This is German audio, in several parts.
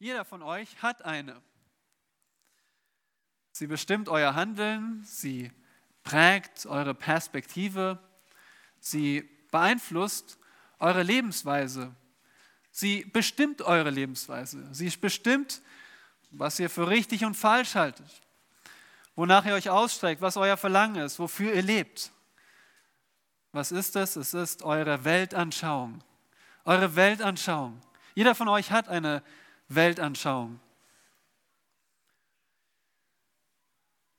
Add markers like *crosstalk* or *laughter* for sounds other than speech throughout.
Jeder von euch hat eine. Sie bestimmt euer Handeln, sie prägt eure Perspektive, sie beeinflusst eure Lebensweise, sie bestimmt eure Lebensweise, sie bestimmt, was ihr für richtig und falsch haltet, wonach ihr euch ausstreckt, was euer Verlangen ist, wofür ihr lebt. Was ist es? Es ist eure Weltanschauung. Eure Weltanschauung. Jeder von euch hat eine Weltanschauung.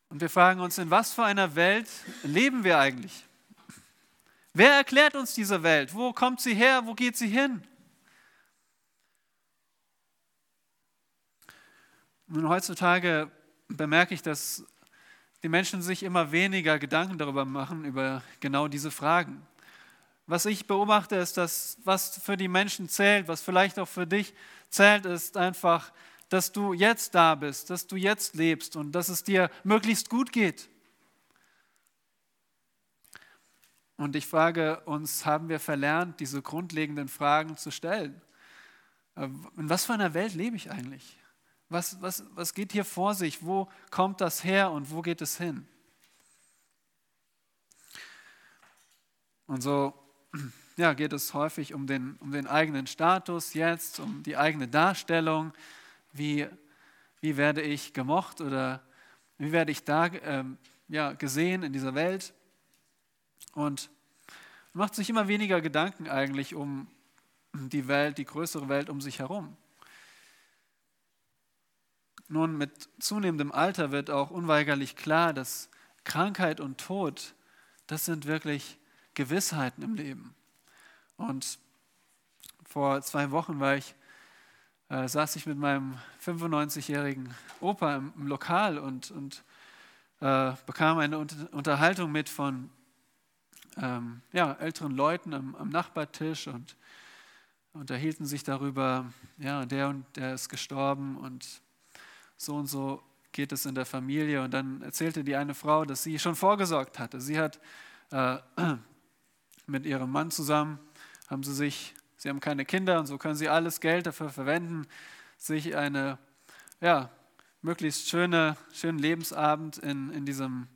Und wir fragen uns, in was für einer Welt leben wir eigentlich? Wer erklärt uns diese Welt? Wo kommt sie her? Wo geht sie hin? Nun, heutzutage bemerke ich, dass die Menschen sich immer weniger Gedanken darüber machen, über genau diese Fragen. Was ich beobachte, ist, dass was für die Menschen zählt, was vielleicht auch für dich zählt, ist einfach, dass du jetzt da bist, dass du jetzt lebst und dass es dir möglichst gut geht. Und ich frage uns, haben wir verlernt, diese grundlegenden Fragen zu stellen? Äh, in was für einer Welt lebe ich eigentlich? Was, was, was geht hier vor sich? Wo kommt das her und wo geht es hin? Und so ja, geht es häufig um den, um den eigenen Status jetzt, um die eigene Darstellung. Wie, wie werde ich gemocht oder wie werde ich da ähm, ja, gesehen in dieser Welt? Und macht sich immer weniger Gedanken eigentlich um die Welt, die größere Welt um sich herum. Nun, mit zunehmendem Alter wird auch unweigerlich klar, dass Krankheit und Tod, das sind wirklich Gewissheiten im Leben. Und vor zwei Wochen war ich, äh, saß ich mit meinem 95-jährigen Opa im, im, Lokal und, und äh, bekam eine Unterhaltung mit von ähm, ja, älteren Leuten am, am Nachbartisch und unterhielten sich darüber, ja, der und der ist gestorben und so und so geht es in der Familie. Und dann erzählte die eine Frau, dass sie schon vorgesorgt hatte. Sie hat äh, *clears throat* mit ihrem Mann zusammen, haben sie sich, sie haben keine Kinder und so können sie alles Geld dafür verwenden, sich eine, ja, möglichst schöne, schönen Lebensabend in, in diesem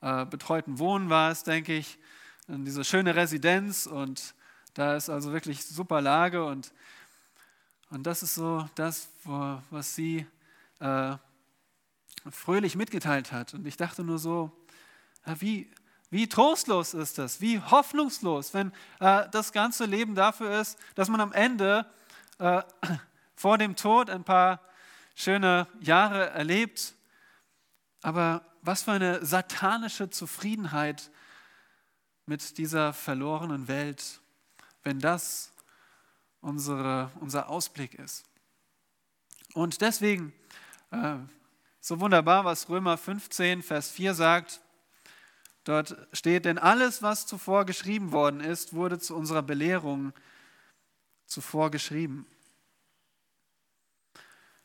äh, betreuten Wohnen war es, denke ich, in diese schöne Residenz und da ist also wirklich super Lage und, und das ist so das, wo, was sie äh, fröhlich mitgeteilt hat. Und ich dachte nur so, wie, wie trostlos ist das, wie hoffnungslos, wenn äh, das ganze Leben dafür ist, dass man am Ende äh, *clears throat* vor dem Tod ein paar schöne Jahre erlebt. Aber was für eine satanische Zufriedenheit mit dieser verlorenen Welt, wenn das unsere, unser Ausblick ist. Und deswegen äh, so wunderbar, was Römer 15, Vers 4 sagt. Dort steht, denn alles, was zuvor geschrieben worden ist, wurde zu unserer Belehrung zuvor geschrieben.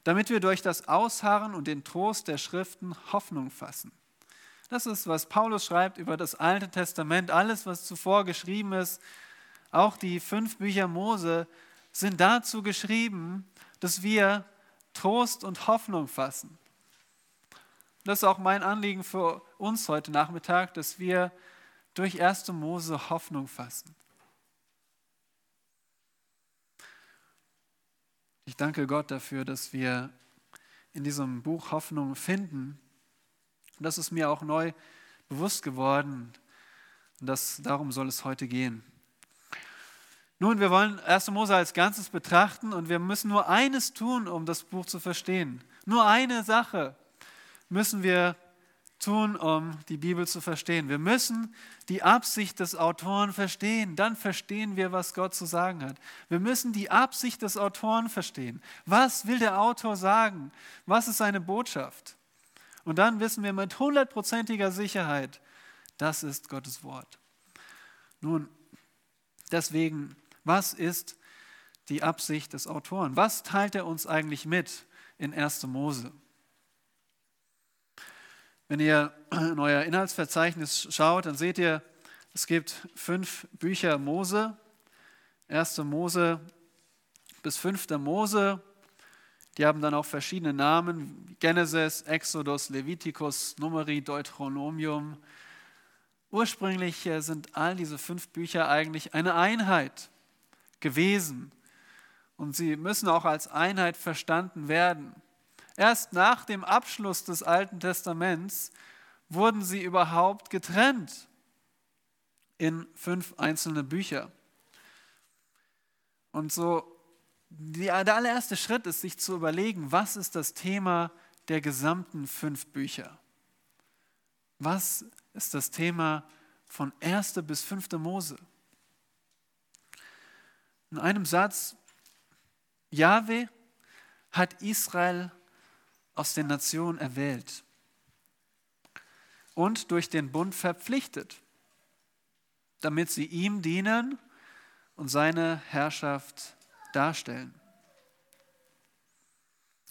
Damit wir durch das Ausharren und den Trost der Schriften Hoffnung fassen. Das ist, was Paulus schreibt über das Alte Testament. Alles, was zuvor geschrieben ist, auch die fünf Bücher Mose, sind dazu geschrieben, dass wir Trost und Hoffnung fassen. Das ist auch mein Anliegen für uns heute Nachmittag, dass wir durch 1. Mose Hoffnung fassen. Ich danke Gott dafür, dass wir in diesem Buch Hoffnung finden. Und das ist mir auch neu bewusst geworden. Und das, darum soll es heute gehen. Nun, wir wollen 1. Mose als Ganzes betrachten und wir müssen nur eines tun, um das Buch zu verstehen. Nur eine Sache müssen wir tun, um die Bibel zu verstehen. Wir müssen die Absicht des Autoren verstehen. Dann verstehen wir, was Gott zu sagen hat. Wir müssen die Absicht des Autoren verstehen. Was will der Autor sagen? Was ist seine Botschaft? Und dann wissen wir mit hundertprozentiger Sicherheit, das ist Gottes Wort. Nun, deswegen, was ist die Absicht des Autoren? Was teilt er uns eigentlich mit in 1. Mose? Wenn ihr in euer Inhaltsverzeichnis schaut, dann seht ihr, es gibt fünf Bücher Mose. 1. Mose bis 5. Mose. Die haben dann auch verschiedene Namen, Genesis, Exodus, Leviticus, Numeri, Deuteronomium. Ursprünglich äh, sind all diese fünf Bücher eigentlich eine Einheit gewesen. Und sie müssen auch als Einheit verstanden werden. Erst nach dem Abschluss des Alten Testaments wurden sie überhaupt getrennt in fünf einzelne Bücher. Und so der allererste Schritt ist, sich zu überlegen, was ist das Thema der gesamten fünf Bücher? Was ist das Thema von 1. bis 5. Mose? In einem Satz, Jahwe hat Israel aus den Nationen erwählt und durch den Bund verpflichtet, damit sie ihm dienen und seine Herrschaft darstellen.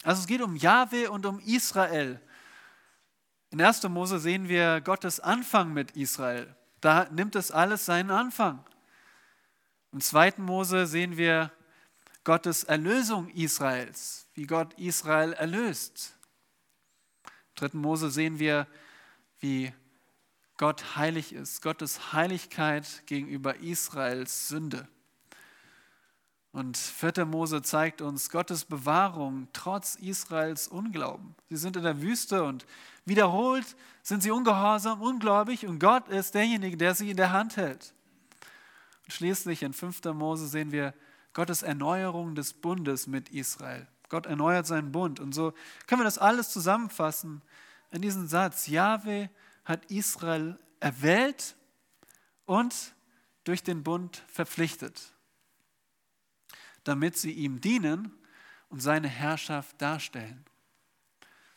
Also es geht um Jahwe und um Israel. In 1. Mose sehen wir Gottes Anfang mit Israel. Da nimmt es alles seinen Anfang. Im 2. Mose sehen wir Gottes Erlösung Israels, wie Gott Israel erlöst. Im 3. Mose sehen wir, wie Gott heilig ist, Gottes Heiligkeit gegenüber Israels Sünde. Und 4. Mose zeigt uns Gottes Bewahrung trotz Israels Unglauben. Sie sind in der Wüste und wiederholt sind sie ungehorsam, ungläubig und Gott ist derjenige, der sie in der Hand hält. Und schließlich in 5. Mose sehen wir Gottes Erneuerung des Bundes mit Israel. Gott erneuert seinen Bund. Und so können wir das alles zusammenfassen in diesen Satz. Jahwe hat Israel erwählt und durch den Bund verpflichtet damit sie ihm dienen und seine Herrschaft darstellen.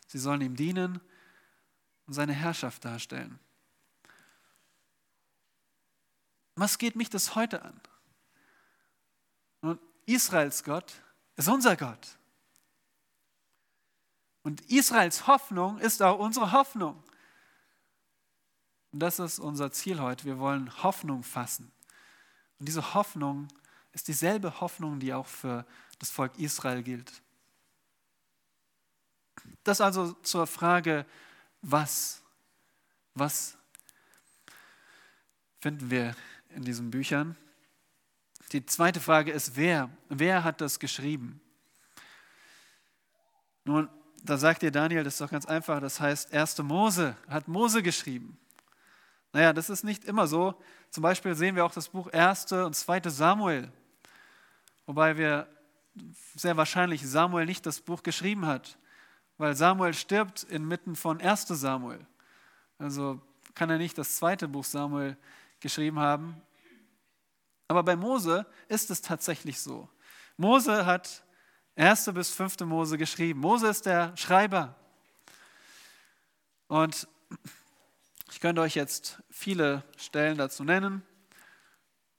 Sie sollen ihm dienen und seine Herrschaft darstellen. Was geht mich das heute an? Israels Gott ist unser Gott. Und Israels Hoffnung ist auch unsere Hoffnung. Und das ist unser Ziel heute. Wir wollen Hoffnung fassen. Und diese Hoffnung ist dieselbe Hoffnung, die auch für das Volk Israel gilt. Das also zur Frage, was, was finden wir in diesen Büchern? Die zweite Frage ist, wer? Wer hat das geschrieben? Nun, da sagt dir Daniel, das ist doch ganz einfach, das heißt, 1. Mose hat Mose geschrieben. Naja, das ist nicht immer so. Zum Beispiel sehen wir auch das Buch 1. und 2. Samuel. Wobei wir sehr wahrscheinlich Samuel nicht das Buch geschrieben hat, weil Samuel stirbt inmitten von 1. Samuel. Also kann er nicht das zweite Buch Samuel geschrieben haben. Aber bei Mose ist es tatsächlich so. Mose hat 1. bis 5. Mose geschrieben. Mose ist der Schreiber. Und ich könnte euch jetzt viele Stellen dazu nennen.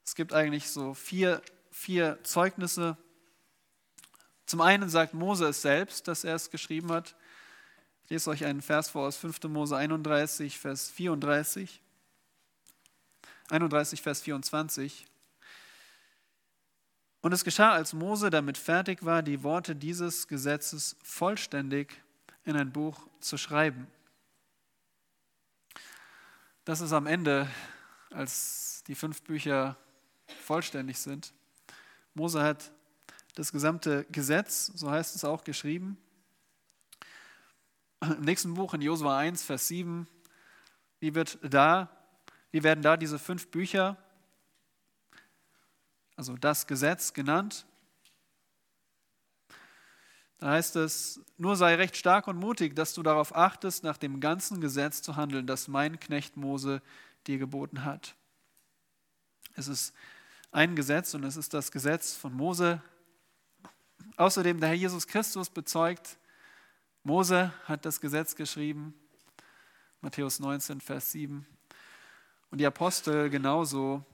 Es gibt eigentlich so vier vier Zeugnisse. Zum einen sagt Mose es selbst, dass er es geschrieben hat. Ich lese euch einen Vers vor aus 5. Mose 31, Vers 34. 31, Vers 24. Und es geschah, als Mose damit fertig war, die Worte dieses Gesetzes vollständig in ein Buch zu schreiben. Das ist am Ende, als die fünf Bücher vollständig sind. Mose hat das gesamte Gesetz, so heißt es auch, geschrieben. Im nächsten Buch in Josua 1, Vers 7, wie, wird da, wie werden da diese fünf Bücher, also das Gesetz genannt? Da heißt es, nur sei recht stark und mutig, dass du darauf achtest, nach dem ganzen Gesetz zu handeln, das mein Knecht Mose dir geboten hat. Es ist ein Gesetz und es ist das Gesetz von Mose. Außerdem der Herr Jesus Christus bezeugt, Mose hat das Gesetz geschrieben, Matthäus 19, Vers 7. Und die Apostel genauso,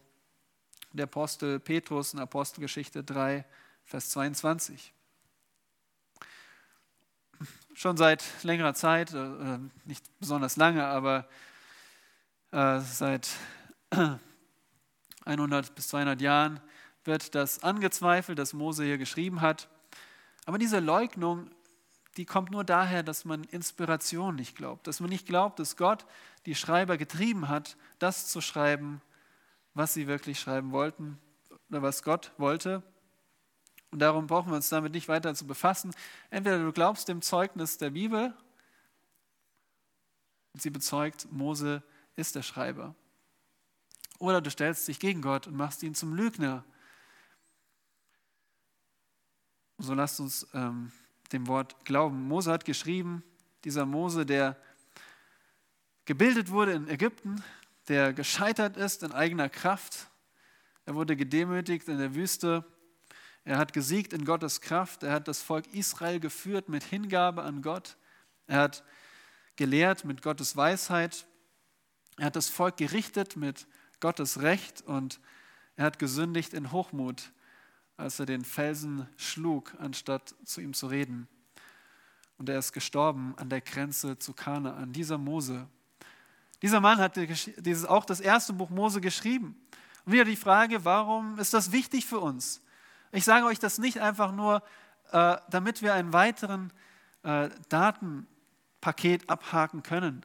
der Apostel Petrus in Apostelgeschichte 3, Vers 22. Schon seit längerer Zeit, äh, nicht besonders lange, aber äh, seit 100 bis 200 Jahren wird das angezweifelt, dass Mose hier geschrieben hat. Aber diese Leugnung die kommt nur daher, dass man Inspiration nicht glaubt, dass man nicht glaubt, dass Gott die Schreiber getrieben hat, das zu schreiben, was sie wirklich schreiben wollten oder was Gott wollte. Und darum brauchen wir uns damit nicht weiter zu befassen. Entweder du glaubst dem Zeugnis der Bibel, und sie bezeugt, Mose ist der Schreiber. Oder du stellst dich gegen Gott und machst ihn zum Lügner. So lasst uns ähm, dem Wort glauben. Mose hat geschrieben, dieser Mose, der gebildet wurde in Ägypten, der gescheitert ist in eigener Kraft. Er wurde gedemütigt in der Wüste. Er hat gesiegt in Gottes Kraft. Er hat das Volk Israel geführt mit Hingabe an Gott. Er hat gelehrt mit Gottes Weisheit. Er hat das Volk gerichtet mit Gottes Recht und er hat gesündigt in Hochmut als er den Felsen schlug, anstatt zu ihm zu reden. Und er ist gestorben an der Grenze zu Kanaan. Dieser Mose. Dieser Mann hat dieses, auch das erste Buch Mose geschrieben. Und wieder die Frage, warum ist das wichtig für uns? Ich sage euch das nicht einfach nur, äh, damit wir einen weiteren äh, Datenpaket abhaken können.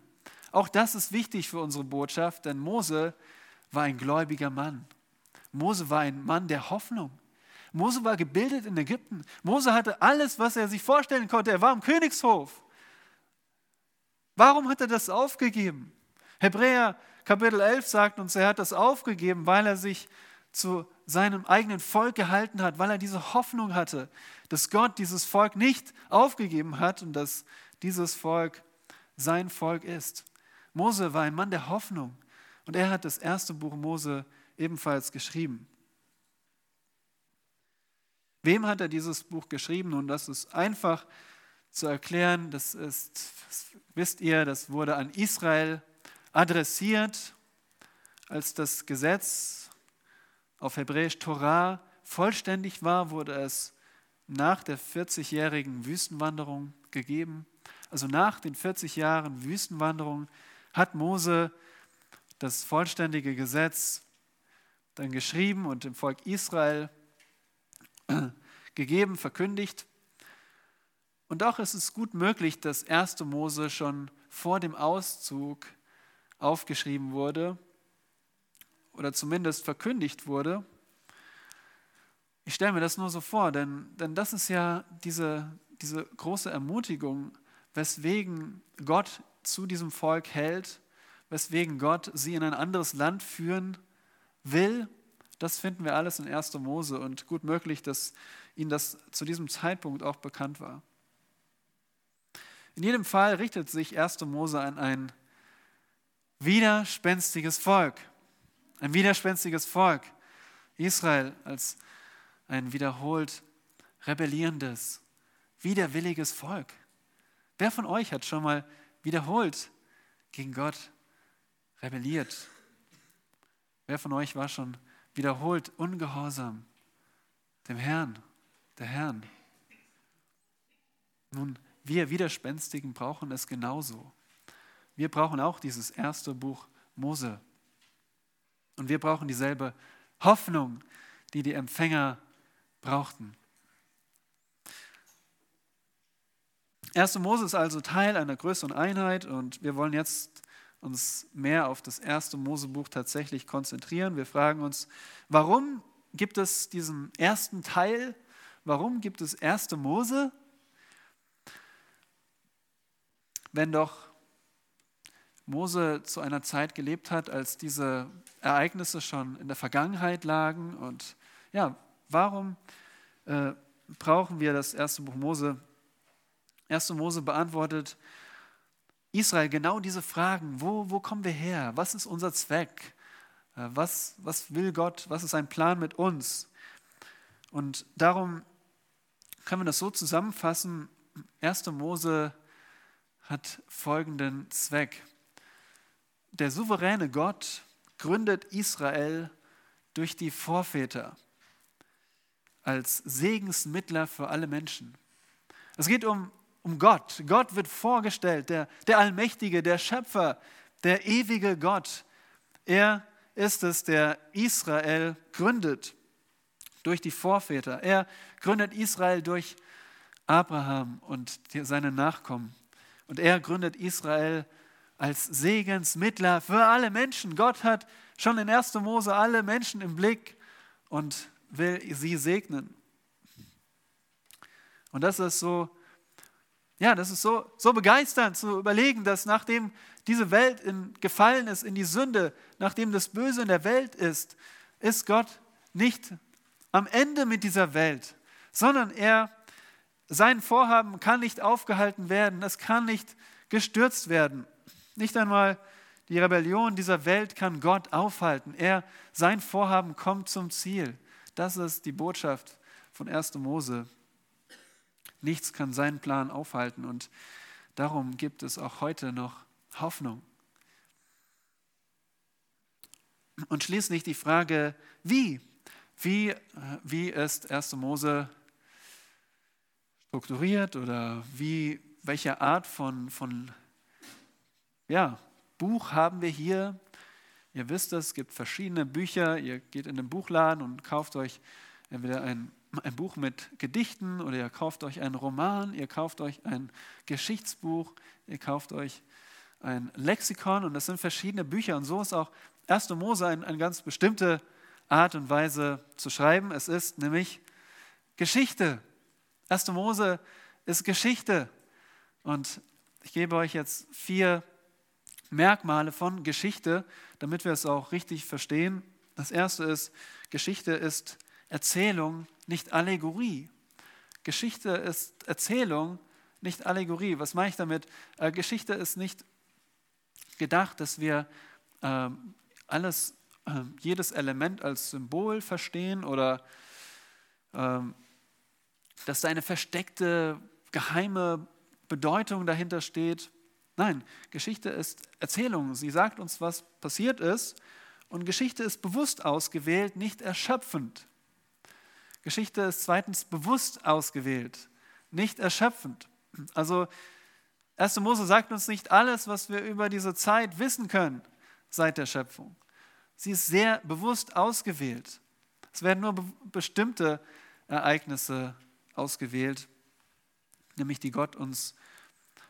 Auch das ist wichtig für unsere Botschaft, denn Mose war ein gläubiger Mann. Mose war ein Mann der Hoffnung. Mose war gebildet in Ägypten. Mose hatte alles, was er sich vorstellen konnte. Er war im Königshof. Warum hat er das aufgegeben? Hebräer Kapitel 11 sagt uns, er hat das aufgegeben, weil er sich zu seinem eigenen Volk gehalten hat, weil er diese Hoffnung hatte, dass Gott dieses Volk nicht aufgegeben hat und dass dieses Volk sein Volk ist. Mose war ein Mann der Hoffnung und er hat das erste Buch Mose ebenfalls geschrieben. Wem hat er dieses Buch geschrieben? Nun, das ist einfach zu erklären. Das ist, das wisst ihr, das wurde an Israel adressiert, als das Gesetz auf Hebräisch Torah vollständig war, wurde es nach der 40-jährigen Wüstenwanderung gegeben. Also nach den 40 Jahren Wüstenwanderung hat Mose das vollständige Gesetz dann geschrieben und dem Volk Israel *clears throat* gegeben, verkündigt. Und auch ist es gut möglich, dass 1. Mose schon vor dem Auszug aufgeschrieben wurde oder zumindest verkündigt wurde. Ich stelle mir das nur so vor, denn, denn das ist ja diese, diese große Ermutigung, weswegen Gott zu diesem Volk hält, weswegen Gott sie in ein anderes Land führen will das finden wir alles in 1. Mose und gut möglich, dass ihnen das zu diesem Zeitpunkt auch bekannt war. In jedem Fall richtet sich 1. Mose an ein widerspenstiges Volk. Ein widerspenstiges Volk. Israel als ein wiederholt rebellierendes, widerwilliges Volk. Wer von euch hat schon mal wiederholt gegen Gott rebelliert? Wer von euch war schon wiederholt ungehorsam dem Herrn, der Herrn. Nun, wir Widerspenstigen brauchen es genauso. Wir brauchen auch dieses erste Buch Mose. Und wir brauchen dieselbe Hoffnung, die die Empfänger brauchten. 1. Mose ist also Teil einer größeren Einheit und wir wollen jetzt uns mehr auf das erste Mosebuch tatsächlich konzentrieren. Wir fragen uns, warum gibt es diesen ersten Teil? Warum gibt es erste Mose? Wenn doch Mose zu einer Zeit gelebt hat, als diese Ereignisse schon in der Vergangenheit lagen. Und ja, warum äh, brauchen wir das erste Buch Mose? Erste Mose beantwortet Israel genau diese Fragen, wo, wo kommen wir her? Was ist unser Zweck? Äh, was, was will Gott? Was ist sein Plan mit uns? Und darum können wir das so zusammenfassen. 1. Mose hat folgenden Zweck. Der souveräne Gott gründet Israel durch die Vorväter als Segensmittler für alle Menschen. Es geht um um Gott. Gott wird vorgestellt, der, der Allmächtige, der Schöpfer, der ewige Gott. Er ist es, der Israel gründet durch die Vorväter. Er gründet Israel durch Abraham und seine Nachkommen. Und er gründet Israel als Segensmittler für alle Menschen. Gott hat schon in 1. Mose alle Menschen im Blick und will sie segnen. Und das ist so, ja, das ist so, so begeisternd zu überlegen, dass nachdem diese Welt in, gefallen ist in die Sünde, nachdem das Böse in der Welt ist, ist Gott nicht am Ende mit dieser Welt, sondern er, sein Vorhaben kann nicht aufgehalten werden, es kann nicht gestürzt werden. Nicht einmal die Rebellion dieser Welt kann Gott aufhalten. Er, sein Vorhaben kommt zum Ziel. Das ist die Botschaft von 1. Mose. Nichts kann seinen Plan aufhalten und darum gibt es auch heute noch Hoffnung. Und schließlich die Frage, wie? Wie, wie ist 1. Mose strukturiert oder wie, welche Art von, von ja, Buch haben wir hier? Ihr wisst es, es gibt verschiedene Bücher. Ihr geht in den Buchladen und kauft euch entweder ein, ein Buch mit Gedichten oder ihr kauft euch einen Roman, ihr kauft euch ein Geschichtsbuch, ihr kauft euch ein Lexikon und das sind verschiedene Bücher. Und so ist auch 1. Mose eine, eine ganz bestimmte Art und Weise zu schreiben. Es ist nämlich Geschichte. 1. Mose ist Geschichte. Und ich gebe euch jetzt vier Merkmale von Geschichte, damit wir es auch richtig verstehen. Das erste ist, Geschichte ist Erzählung, nicht Allegorie. Geschichte ist Erzählung, nicht Allegorie. Was meine ich damit? Äh, Geschichte ist nicht gedacht, dass wir äh, alles, äh, jedes Element als Symbol verstehen oder ähm, dass da eine versteckte, geheime Bedeutung dahinter steht. Nein, Geschichte ist Erzählung. Sie sagt uns, was passiert ist. Und Geschichte ist bewusst ausgewählt, nicht erschöpfend. Geschichte ist zweitens bewusst ausgewählt, nicht erschöpfend. Also 1. Mose sagt uns nicht alles, was wir über diese Zeit wissen können seit der Schöpfung. Sie ist sehr bewusst ausgewählt. Es werden nur be bestimmte Ereignisse ausgewählt, nämlich die Gott uns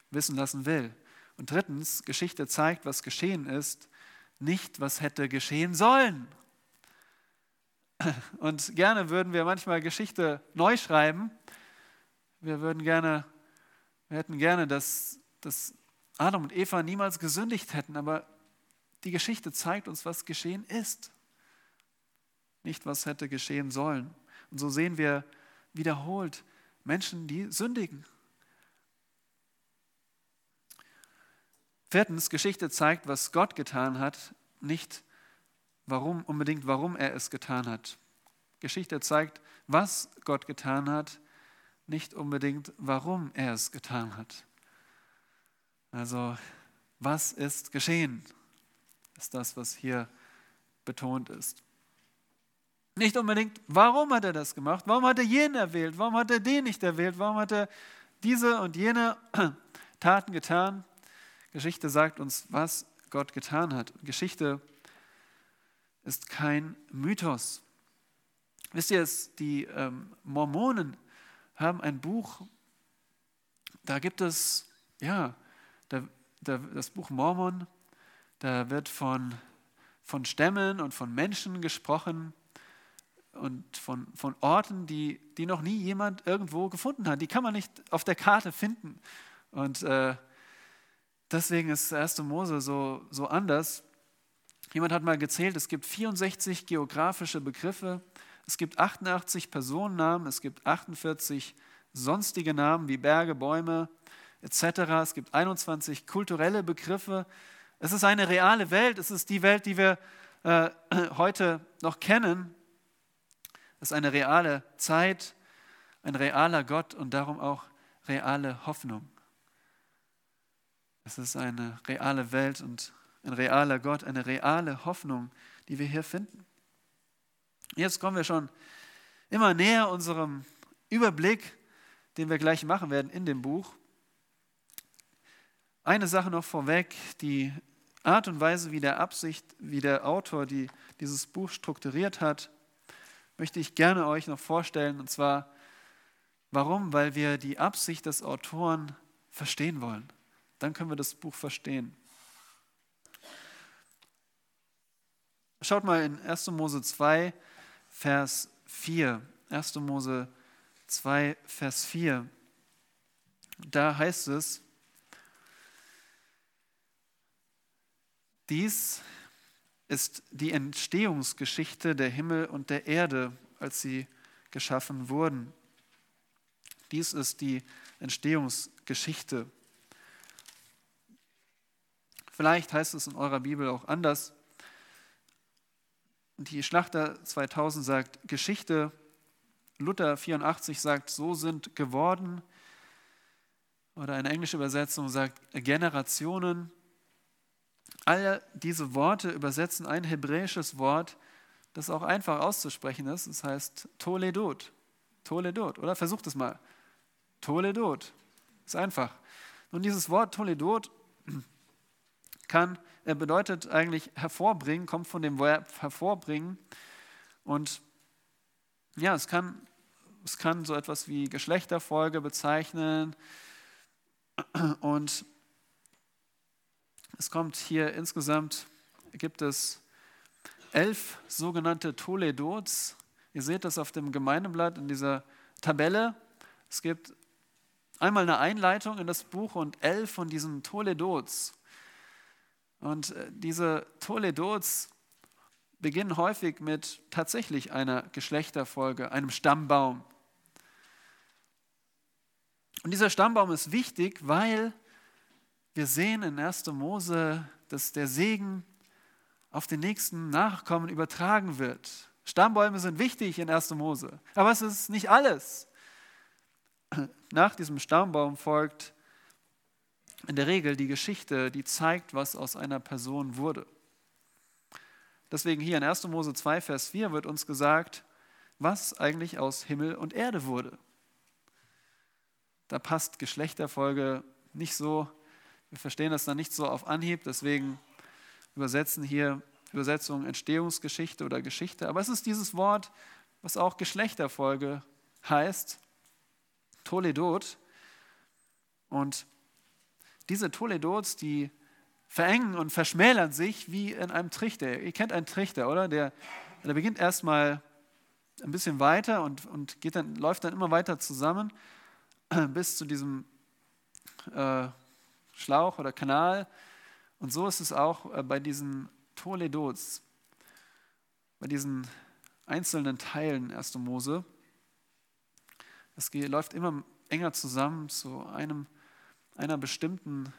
wissen lassen will. Und drittens, Geschichte zeigt, was geschehen ist, nicht was hätte geschehen sollen. *laughs* Und gerne würden wir manchmal Geschichte neu schreiben. Wir würden gerne, wir hätten gerne, dass, dass Adam und Eva niemals gesündigt hätten, aber die Geschichte zeigt uns, was geschehen ist, nicht was hätte geschehen sollen. Und so sehen wir wiederholt Menschen, die sündigen. Viertens, Geschichte zeigt, was Gott getan hat, nicht warum, unbedingt, warum er es getan hat. Geschichte zeigt, was Gott getan hat, nicht unbedingt, warum er es getan hat. Also, was ist geschehen, ist das, was hier betont ist. Nicht unbedingt, warum hat er das gemacht, warum hat er jenen erwählt, warum hat er den nicht erwählt, warum hat er diese und jene *clears throat* Taten getan. Geschichte sagt uns, was Gott getan hat. Geschichte ist kein Mythos. Wisst ihr es, die ähm, Mormonen haben ein Buch, da gibt es, ja, da, da, das Buch Mormon, da wird von, von Stämmen und von Menschen gesprochen und von, von Orten, die, die noch nie jemand irgendwo gefunden hat. Die kann man nicht auf der Karte finden. Und äh, deswegen ist 1. Mose so, so anders. Jemand hat mal gezählt, es gibt 64 geografische Begriffe, es gibt 88 Personennamen, es gibt 48 sonstige Namen wie Berge, Bäume etc. Es gibt 21 kulturelle Begriffe. Es ist eine reale Welt, es ist die Welt, die wir äh, *clears throat* heute noch kennen. Es ist eine reale Zeit, ein realer Gott und darum auch reale Hoffnung. Es ist eine reale Welt und ein realer Gott, eine reale Hoffnung, die wir hier finden. Jetzt kommen wir schon immer näher unserem Überblick, den wir gleich machen werden in dem Buch. Eine Sache noch vorweg, die Art und Weise, wie der Absicht, wie der Autor die, dieses Buch strukturiert hat, möchte ich gerne euch noch vorstellen. Und zwar Warum? Weil wir die Absicht des Autoren verstehen wollen. Dann können wir das Buch verstehen. Schaut mal in 1. Mose 2, Vers 4. 1. Mose 2, Vers 4. Da heißt es, dies ist die Entstehungsgeschichte der Himmel und der Erde, als sie geschaffen wurden. Dies ist die Entstehungsgeschichte. Vielleicht heißt es in eurer Bibel auch anders. Die Schlachter 2000 sagt Geschichte. Luther 84 sagt, so sind geworden. Oder eine englische Übersetzung sagt Generationen. All diese Worte übersetzen ein hebräisches Wort, das auch einfach auszusprechen ist. Das heißt Toledot. Toledot, oder? Versucht es mal. Toledot. Ist einfach. Und dieses Wort Toledot kann, er bedeutet eigentlich hervorbringen, kommt von dem Verb hervorbringen. Und ja, es kann, es kann so etwas wie Geschlechterfolge bezeichnen. Und es kommt hier insgesamt, gibt es elf sogenannte Toledots. Ihr seht das auf dem Gemeindeblatt in dieser Tabelle. Es gibt einmal eine Einleitung in das Buch und elf von diesen Toledots. Und äh, diese Toledots beginnen häufig mit tatsächlich einer Geschlechterfolge, einem Stammbaum. Und dieser Stammbaum ist wichtig, weil wir sehen in 1. Mose, dass der Segen auf den nächsten Nachkommen übertragen wird. Stammbäume sind wichtig in 1. Mose, aber es ist nicht alles. Nach diesem Stammbaum folgt in der Regel die Geschichte, die zeigt, was aus einer Person wurde. Deswegen hier in 1. Mose 2, Vers 4 wird uns gesagt, was eigentlich aus Himmel und Erde wurde. Da passt Geschlechterfolge nicht so, wir verstehen das dann nicht so auf Anhieb, deswegen übersetzen hier Übersetzung Entstehungsgeschichte oder Geschichte. Aber es ist dieses Wort, was auch Geschlechterfolge heißt, Toledot. Und diese Toledots, die verengen und verschmälern sich wie in einem Trichter. Ihr kennt einen Trichter, oder? Der, der beginnt erstmal ein bisschen weiter und, und geht dann, läuft dann immer weiter zusammen *clears throat* bis zu diesem äh, Schlauch oder Kanal. Und so ist es auch äh, bei diesen Toledots, bei diesen einzelnen Teilen 1. Mose. Es läuft immer enger zusammen zu einem, einer bestimmten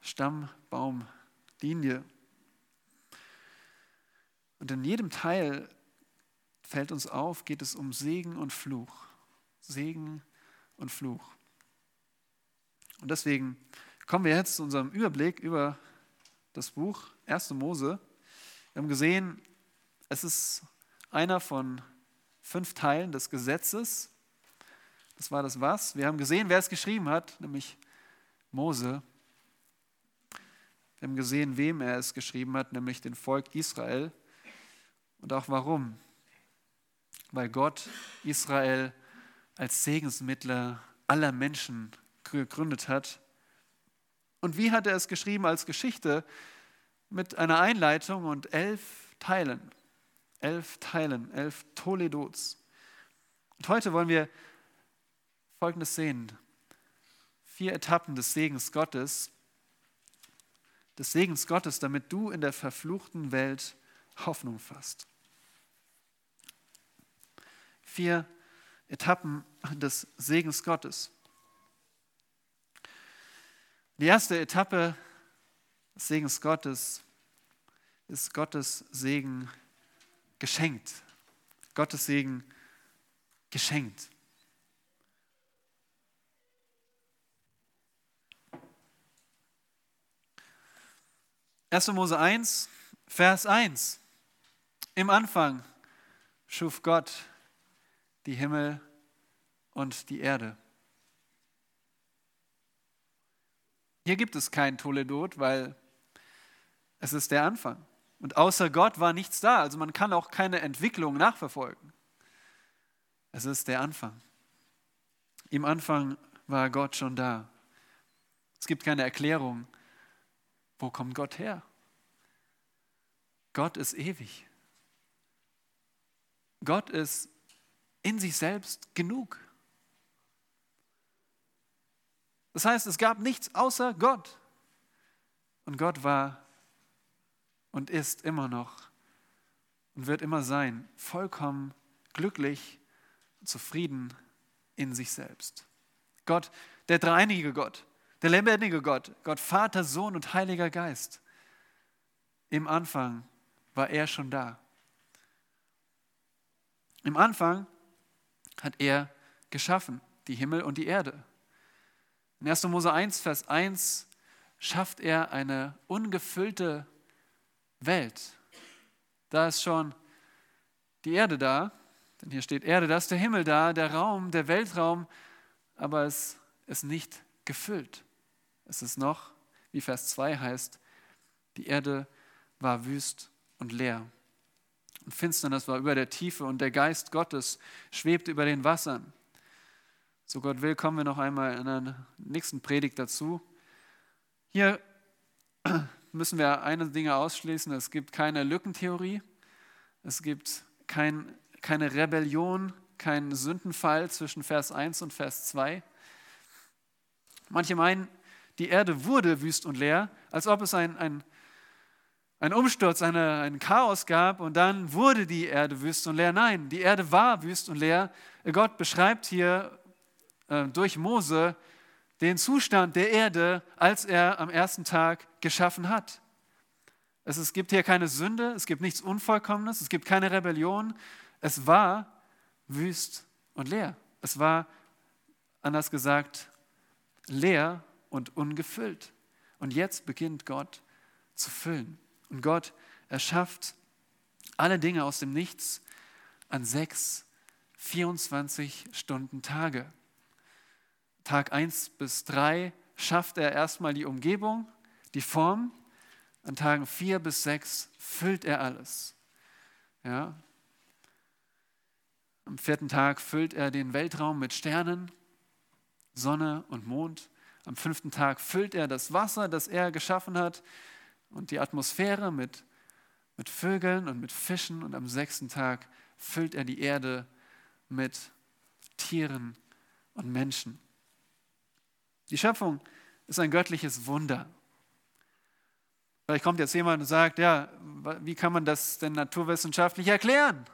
Stammbaumlinie. Und in jedem Teil fällt uns auf, geht es um Segen und Fluch. Segen und Fluch. Und deswegen kommen wir jetzt zu unserem Überblick über das Buch 1. Mose. Wir haben gesehen, es ist einer von fünf Teilen des Gesetzes. Das war das Was. Wir haben gesehen, wer es geschrieben hat, nämlich Mose. Wir haben gesehen, wem er es geschrieben hat, nämlich dem Volk Israel. Und auch warum. Weil Gott Israel als Segensmittler aller Menschen gegründet hat. Und wie hat er es geschrieben als Geschichte? mit einer Einleitung und elf Teilen. Elf Teilen, elf Toledots. Und heute wollen wir Folgendes sehen. Vier Etappen des Segens Gottes. Des Segens Gottes, damit du in der verfluchten Welt Hoffnung fasst. Vier Etappen des Segens Gottes. Die erste Etappe des Segens Gottes ist Gottes Segen geschenkt. Gottes Segen geschenkt. Erste Mose 1, Vers 1. Im Anfang schuf Gott die Himmel und die Erde. Hier gibt es kein Toledot, weil es ist der Anfang. Und außer Gott war nichts da. Also man kann auch keine Entwicklung nachverfolgen. Es ist der Anfang. Im Anfang war Gott schon da. Es gibt keine Erklärung. Wo kommt Gott her? Gott ist ewig. Gott ist in sich selbst genug. Das heißt, es gab nichts außer Gott. Und Gott war und ist immer noch und wird immer sein, vollkommen glücklich, zufrieden in sich selbst. Gott, der dreieinige Gott, der lebendige Gott, Gott Vater, Sohn und Heiliger Geist. Im Anfang war er schon da. Im Anfang hat er geschaffen, die Himmel und die Erde. In 1. Mose 1, Vers 1 schafft er eine ungefüllte Welt. Da ist schon die Erde da, denn hier steht Erde, da ist der Himmel da, der Raum, der Weltraum, aber es ist nicht gefüllt. Es ist noch, wie Vers 2 heißt, die Erde war wüst und leer. Und Finsternis war über der Tiefe und der Geist Gottes schwebte über den Wassern. So Gott will, kommen wir noch einmal in der nächsten Predigt dazu. Hier *clears throat* müssen wir eine Dinge ausschließen. Es gibt keine Lückentheorie. Es gibt kein, keine Rebellion, keinen Sündenfall zwischen Vers 1 und Vers 2. Manche meinen, die Erde wurde wüst und leer, als ob es ein, ein, ein Umsturz, eine, ein Chaos gab und dann wurde die Erde wüst und leer. Nein, die Erde war wüst und leer. Gott beschreibt hier äh, durch Mose den Zustand der Erde, als er am ersten Tag geschaffen hat. Es, es gibt hier keine Sünde, es gibt nichts Unvollkommenes, es gibt keine Rebellion. Es war wüst und leer. Es war, anders gesagt, leer und ungefüllt. Und jetzt beginnt Gott zu füllen. Und Gott erschafft alle Dinge aus dem Nichts an sechs 24 Stunden Tage. Tag 1 bis 3 schafft er erstmal die Umgebung, die Form. An Tagen 4 bis 6 füllt er alles. Ja. Am vierten Tag füllt er den Weltraum mit Sternen, Sonne und Mond. Am fünften Tag füllt er das Wasser, das er geschaffen hat, und die Atmosphäre mit, mit Vögeln und mit Fischen. Und am sechsten Tag füllt er die Erde mit Tieren und Menschen. Die Schöpfung ist ein göttliches Wunder. Vielleicht kommt jetzt jemand und sagt, ja, wie kann man das denn naturwissenschaftlich erklären?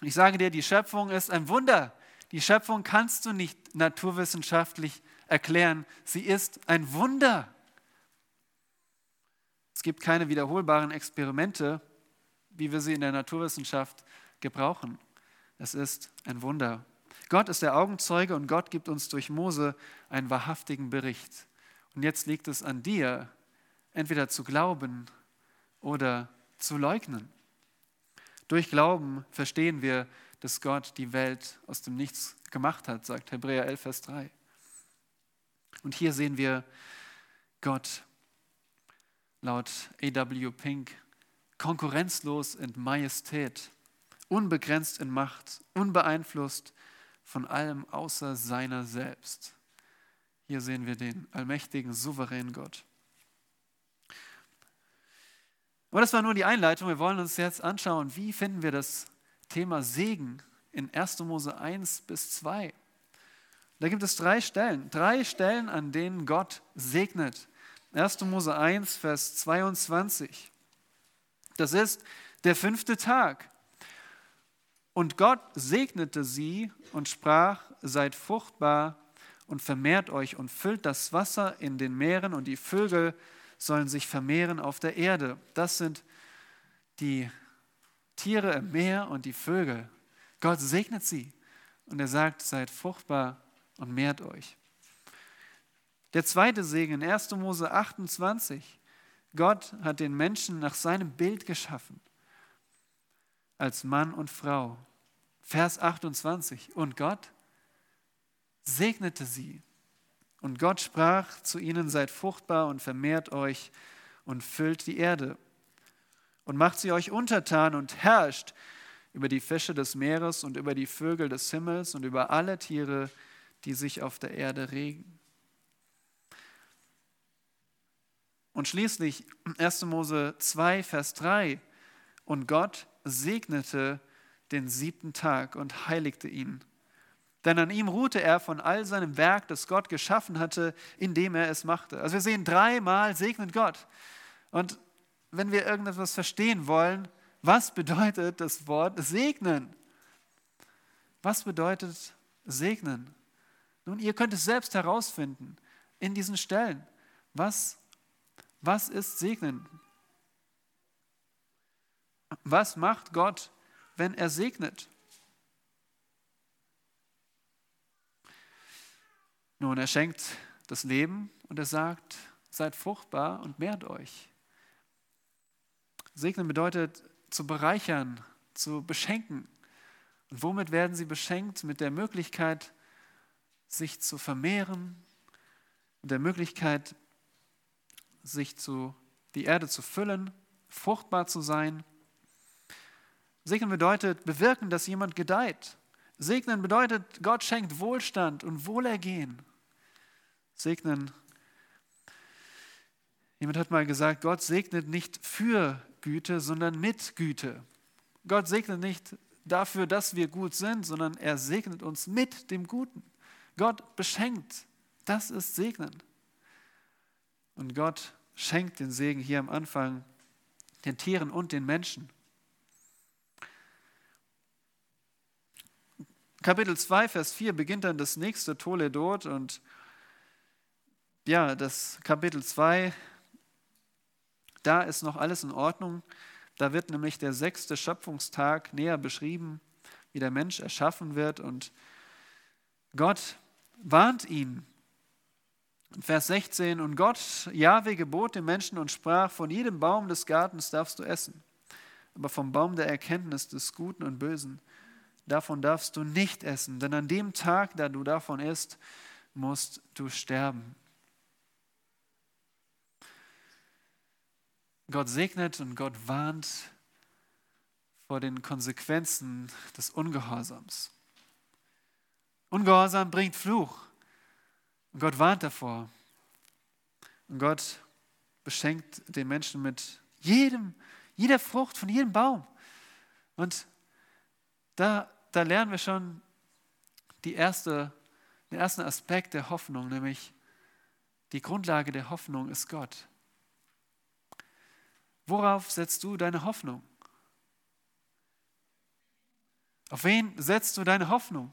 Ich sage dir, die Schöpfung ist ein Wunder. Die Schöpfung kannst du nicht naturwissenschaftlich erklären. Sie ist ein Wunder. Es gibt keine wiederholbaren Experimente, wie wir sie in der Naturwissenschaft gebrauchen. Es ist ein Wunder. Gott ist der Augenzeuge und Gott gibt uns durch Mose einen wahrhaftigen Bericht. Und jetzt liegt es an dir, entweder zu glauben oder zu leugnen. Durch Glauben verstehen wir, dass Gott die Welt aus dem Nichts gemacht hat, sagt Hebräer 11, Vers 3. Und hier sehen wir Gott laut A.W. Pink konkurrenzlos in Majestät, unbegrenzt in Macht, unbeeinflusst von allem außer seiner selbst. Hier sehen wir den allmächtigen, souveränen Gott. Aber das war nur die Einleitung. Wir wollen uns jetzt anschauen, wie finden wir das Thema Segen in 1. Mose 1 bis 2. Da gibt es drei Stellen, drei Stellen, an denen Gott segnet. 1. Mose 1, Vers 22. Das ist der fünfte Tag. Und Gott segnete sie und sprach, seid fruchtbar und vermehrt euch und füllt das Wasser in den Meeren und die Vögel sollen sich vermehren auf der Erde. Das sind die Tiere im Meer und die Vögel. Gott segnet sie und er sagt, seid fruchtbar und mehrt euch. Der zweite Segen, 1. Mose 28. Gott hat den Menschen nach seinem Bild geschaffen als Mann und Frau. Vers 28. Und Gott segnete sie. Und Gott sprach zu ihnen, seid fruchtbar und vermehrt euch und füllt die Erde und macht sie euch untertan und herrscht über die Fische des Meeres und über die Vögel des Himmels und über alle Tiere, die sich auf der Erde regen. Und schließlich 1. Mose 2, Vers 3. Und Gott segnete den siebten Tag und heiligte ihn. Denn an ihm ruhte er von all seinem Werk, das Gott geschaffen hatte, indem er es machte. Also wir sehen dreimal segnet Gott. Und wenn wir irgendetwas verstehen wollen, was bedeutet das Wort segnen? Was bedeutet segnen? Nun, ihr könnt es selbst herausfinden in diesen Stellen. Was, was ist segnen? Was macht Gott, wenn er segnet? Nun, er schenkt das Leben und er sagt, seid fruchtbar und mehrt euch. Segnen bedeutet zu bereichern, zu beschenken. Und womit werden sie beschenkt? Mit der Möglichkeit, sich zu vermehren, mit der Möglichkeit, sich zu, die Erde zu füllen, fruchtbar zu sein. Segnen bedeutet bewirken, dass jemand gedeiht. Segnen bedeutet, Gott schenkt Wohlstand und Wohlergehen. Segnen, jemand hat mal gesagt, Gott segnet nicht für Güte, sondern mit Güte. Gott segnet nicht dafür, dass wir gut sind, sondern er segnet uns mit dem Guten. Gott beschenkt. Das ist Segnen. Und Gott schenkt den Segen hier am Anfang den Tieren und den Menschen. Kapitel 2, Vers 4 beginnt dann das nächste Toledot und ja, das Kapitel 2 da ist noch alles in Ordnung. Da wird nämlich der sechste Schöpfungstag näher beschrieben, wie der Mensch erschaffen wird. Und Gott warnt ihn. Vers 16, und Gott, Jahwe, gebot dem Menschen und sprach, von jedem Baum des Gartens darfst du essen, aber vom Baum der Erkenntnis des Guten und Bösen, davon darfst du nicht essen, denn an dem Tag, da du davon isst, musst du sterben. Gott segnet und Gott warnt vor den Konsequenzen des Ungehorsams. Ungehorsam bringt Fluch. Und Gott warnt davor. Und Gott beschenkt den Menschen mit jedem, jeder Frucht von jedem Baum. Und da, da lernen wir schon die erste, den ersten Aspekt der Hoffnung, nämlich die Grundlage der Hoffnung ist Gott. Worauf setzt du deine Hoffnung? Auf wen setzt du deine Hoffnung?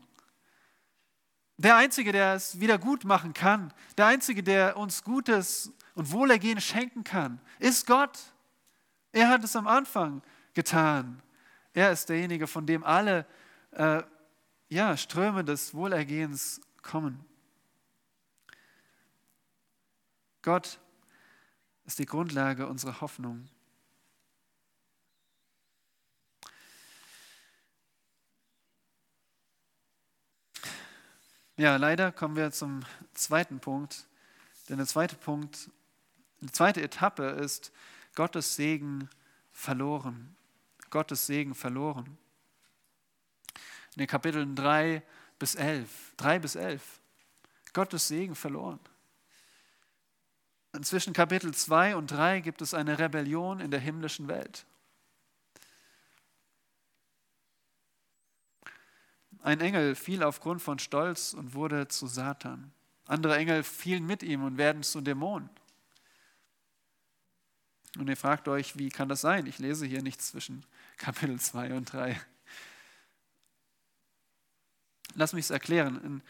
Der Einzige, der es wieder gut machen kann, der Einzige, der uns Gutes und Wohlergehen schenken kann, ist Gott. Er hat es am Anfang getan. Er ist derjenige, von dem alle äh, ja, Ströme des Wohlergehens kommen. Gott ist die Grundlage unserer Hoffnung. Ja, leider kommen wir zum zweiten Punkt. Denn der zweite Punkt, die zweite Etappe ist Gottes Segen verloren. Gottes Segen verloren. In den Kapiteln 3 bis 11, 3 bis 11, Gottes Segen verloren. Zwischen Kapitel 2 und 3 gibt es eine Rebellion in der himmlischen Welt. Ein Engel fiel aufgrund von Stolz und wurde zu Satan. Andere Engel fielen mit ihm und werden zu Dämonen. Und ihr fragt euch, wie kann das sein? Ich lese hier nichts zwischen *laughs* Kapitel 2 und 3. Lass mich es erklären.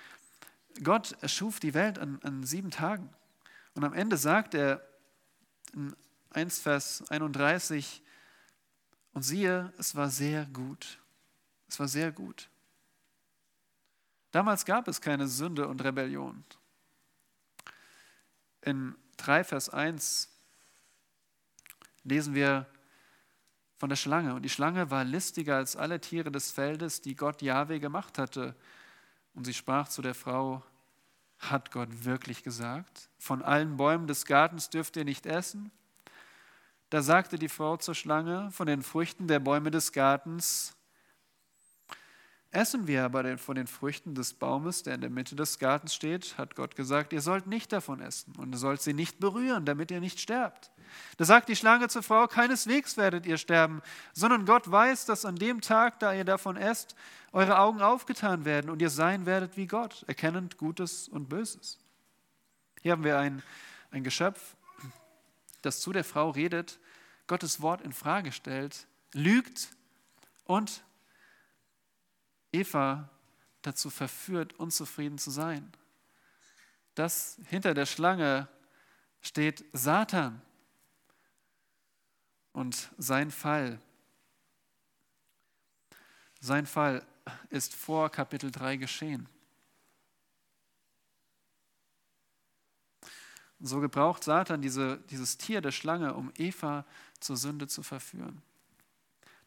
Gott erschuf die Welt an, an sieben Tagen. Und am Ende sagt er in 1 Vers 31, und siehe, es war sehr gut. Es war sehr gut. Damals gab es keine Sünde und Rebellion. In 3 Vers 1 lesen wir von der Schlange. Und die Schlange war listiger als alle Tiere des Feldes, die Gott Jahwe gemacht hatte. Und sie sprach zu der Frau, hat Gott wirklich gesagt, von allen Bäumen des Gartens dürft ihr nicht essen? Da sagte die Frau zur Schlange, von den Früchten der Bäume des Gartens Essen wir aber von den Früchten des Baumes, der in der Mitte des Gartens steht, hat Gott gesagt, ihr sollt nicht davon essen und ihr sollt sie nicht berühren, damit ihr nicht sterbt. Da sagt die Schlange zur Frau, keineswegs werdet ihr sterben, sondern Gott weiß, dass an dem Tag, da ihr davon esst, eure Augen aufgetan werden und ihr sein werdet wie Gott, erkennend Gutes und Böses. Hier haben wir ein, ein Geschöpf, das zu der Frau redet, Gottes Wort in Frage stellt, lügt und Eva dazu verführt, unzufrieden zu sein. Das hinter der Schlange steht Satan und sein Fall. Sein Fall ist vor Kapitel 3 geschehen. So gebraucht Satan diese, dieses Tier der Schlange, um Eva zur Sünde zu verführen.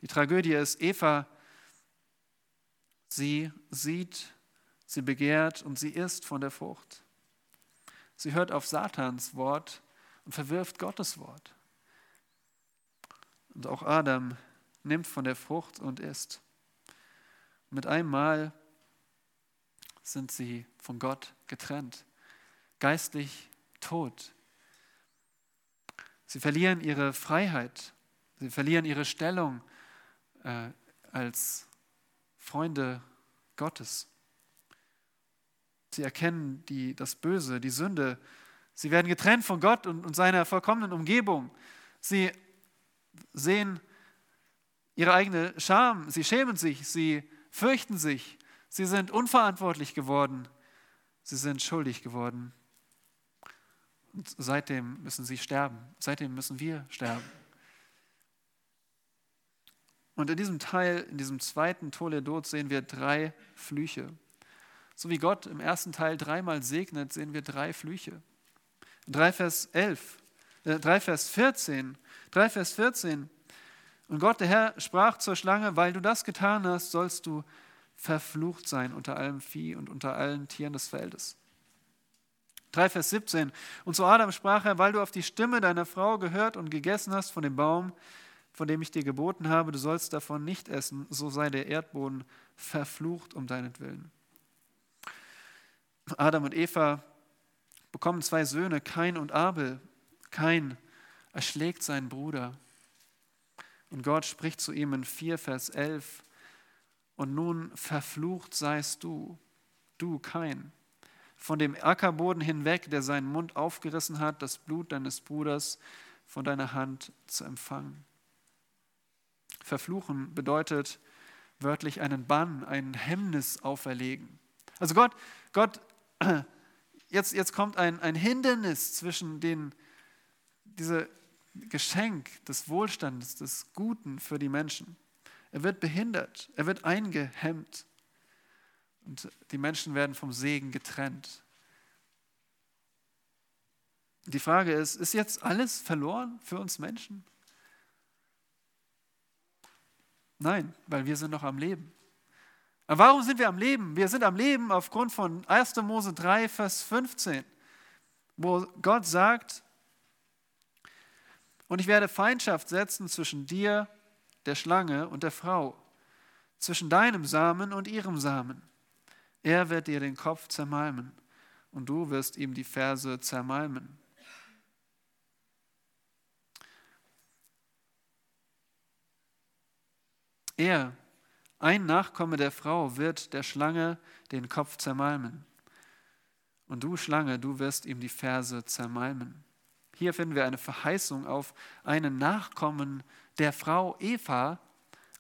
Die Tragödie ist, Eva, sie sieht, sie begehrt und sie isst von der Frucht. Sie hört auf Satans Wort und verwirft Gottes Wort. Und auch Adam nimmt von der Frucht und isst. Mit einem Mal sind sie von Gott getrennt, geistlich tot. Sie verlieren ihre Freiheit, sie verlieren ihre Stellung äh, als Freunde Gottes. Sie erkennen die, das Böse, die Sünde. Sie werden getrennt von Gott und, und seiner vollkommenen Umgebung. Sie sehen ihre eigene Scham. Sie schämen sich. Sie fürchten sich. Sie sind unverantwortlich geworden. Sie sind schuldig geworden. Und seitdem müssen sie sterben. Seitdem müssen wir sterben. Und in diesem Teil, in diesem zweiten Toledot sehen wir drei Flüche. So wie Gott im ersten Teil dreimal segnet, sehen wir drei Flüche. 3 Vers 11, äh, 3 Vers 14, 3 Vers 14. Und Gott, der Herr, sprach zur Schlange, weil du das getan hast, sollst du verflucht sein unter allem Vieh und unter allen Tieren des Feldes. 3 Vers 17. Und zu Adam sprach er, weil du auf die Stimme deiner Frau gehört und gegessen hast von dem Baum, von dem ich dir geboten habe, du sollst davon nicht essen, so sei der Erdboden verflucht um deinetwillen. Adam und Eva bekommen zwei Söhne, Kain und Abel. Kain erschlägt seinen Bruder. Und Gott spricht zu ihm in 4 Vers 11, und nun verflucht seist du, du Kain, von dem Ackerboden hinweg, der seinen Mund aufgerissen hat, das Blut deines Bruders von deiner Hand zu empfangen. Verfluchen bedeutet wörtlich einen Bann, ein Hemmnis auferlegen. Also Gott, Gott, *clears throat* jetzt, jetzt kommt ein, ein Hindernis zwischen den, diese Geschenk des Wohlstandes, des Guten für die Menschen. Er wird behindert, er wird eingehemmt. Und die Menschen werden vom Segen getrennt. Die Frage ist, ist jetzt alles verloren für uns Menschen? Nein, weil wir sind noch am Leben. Aber warum sind wir am Leben? Wir sind am Leben aufgrund von 1. Mose 3, Vers 15, wo Gott sagt, und ich werde Feindschaft setzen zwischen dir, der Schlange und der Frau, zwischen deinem Samen und ihrem Samen. Er wird dir den Kopf zermalmen und du wirst ihm die Ferse zermalmen. Er, ein Nachkomme der Frau, wird der Schlange den Kopf zermalmen. Und du, Schlange, du wirst ihm die Ferse zermalmen. Hier finden wir eine Verheißung auf einen Nachkommen der Frau Eva,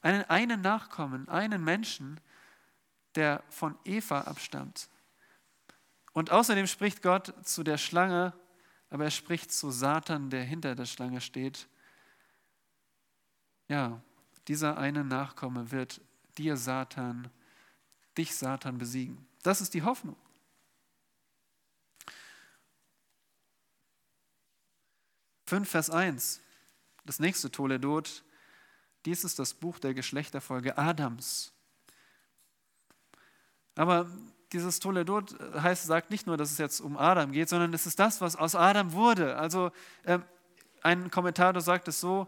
einen, einen Nachkommen, einen Menschen, der von Eva abstammt. Und außerdem spricht Gott zu der Schlange, aber er spricht zu Satan, der hinter der Schlange steht. Ja, dieser eine Nachkomme wird dir Satan, dich Satan besiegen. Das ist die Hoffnung. Fünf Vers 1, das nächste Toledot, dies ist das Buch der Geschlechterfolge Adams. Aber dieses Toledot heißt, sagt nicht nur, dass es jetzt um Adam geht, sondern es ist das, was aus Adam wurde. Also äh, ein Kommentator sagt es so,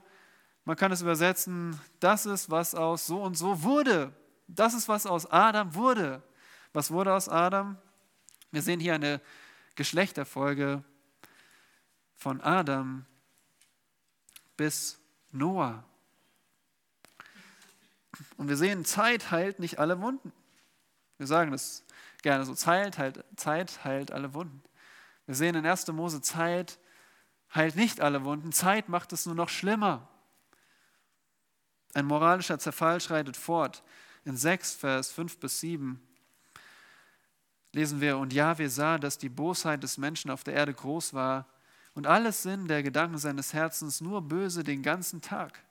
man kann es übersetzen, das ist, was aus so und so wurde. Das ist, was aus Adam wurde. Was wurde aus Adam? Wir sehen hier eine Geschlechterfolge von Adam bis Noah. Und wir sehen, Zeit heilt nicht alle Wunden. Wir sagen das gerne so, Zeit heilt, Zeit heilt alle Wunden. Wir sehen in 1. Mose, Zeit heilt nicht alle Wunden, Zeit macht es nur noch schlimmer. Ein moralischer Zerfall schreitet fort. In 6, Vers 5 bis 7 lesen wir, und Jahwe sah, dass die Bosheit des Menschen auf der Erde groß war und alles Sinn der Gedanken seines Herzens nur böse den ganzen Tag.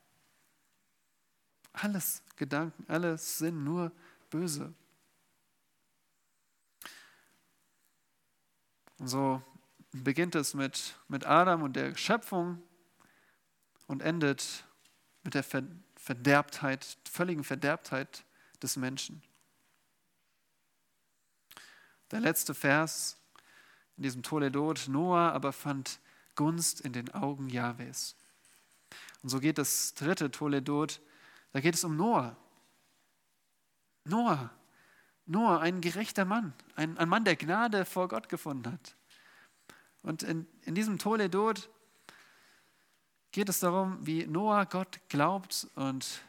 Alles Gedanken, alles Sinn nur böse. Und so beginnt es mit, mit Adam und der Schöpfung und endet mit der Verderbtheit, völligen Verderbtheit des Menschen. Der letzte Vers in diesem Toledot, Noah aber fand Gunst in den Augen Jahwes. Und so geht das dritte Toledot, da geht es um Noah. Noah, Noah, ein gerechter Mann, ein, ein Mann, der Gnade vor Gott gefunden hat. Und in, in diesem Toledot geht es darum, wie Noah Gott glaubt und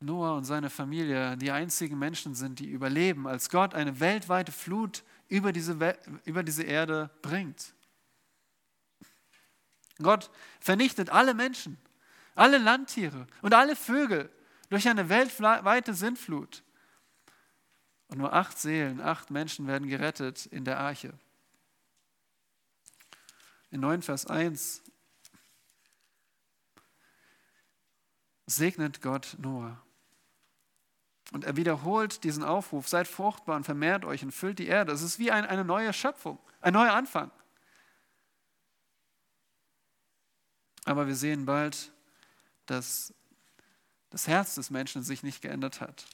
Noah und seine Familie die einzigen Menschen sind, die überleben, als Gott eine weltweite Flut über diese, über diese Erde bringt. Gott vernichtet alle Menschen, alle Landtiere und alle Vögel durch eine weltweite Sintflut. Und nur acht Seelen, acht Menschen werden gerettet in der Arche. In 9 Vers 1 segnet Gott Noah. Und er wiederholt diesen Aufruf, seid fruchtbar und vermehrt euch und füllt die Erde. Es ist wie ein, eine neue Schöpfung, ein neuer Anfang. Aber wir sehen bald, dass das Herz des Menschen sich nicht geändert hat.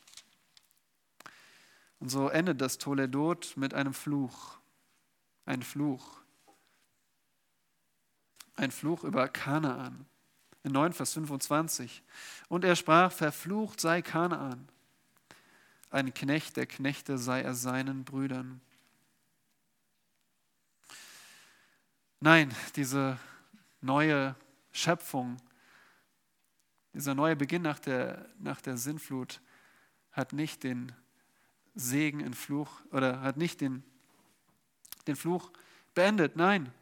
Und so endet das Toledot mit einem Fluch. Ein Fluch. Ein Fluch über Kanaan. In 9, Vers 25. Und er sprach, verflucht sei Kanaan ein Knecht der Knechte sei er seinen Brüdern. Nein, diese neue Schöpfung, dieser neue Beginn nach der, nach der Sinnflut hat nicht den Segen in Fluch oder hat nicht den, den Fluch beendet. Nein,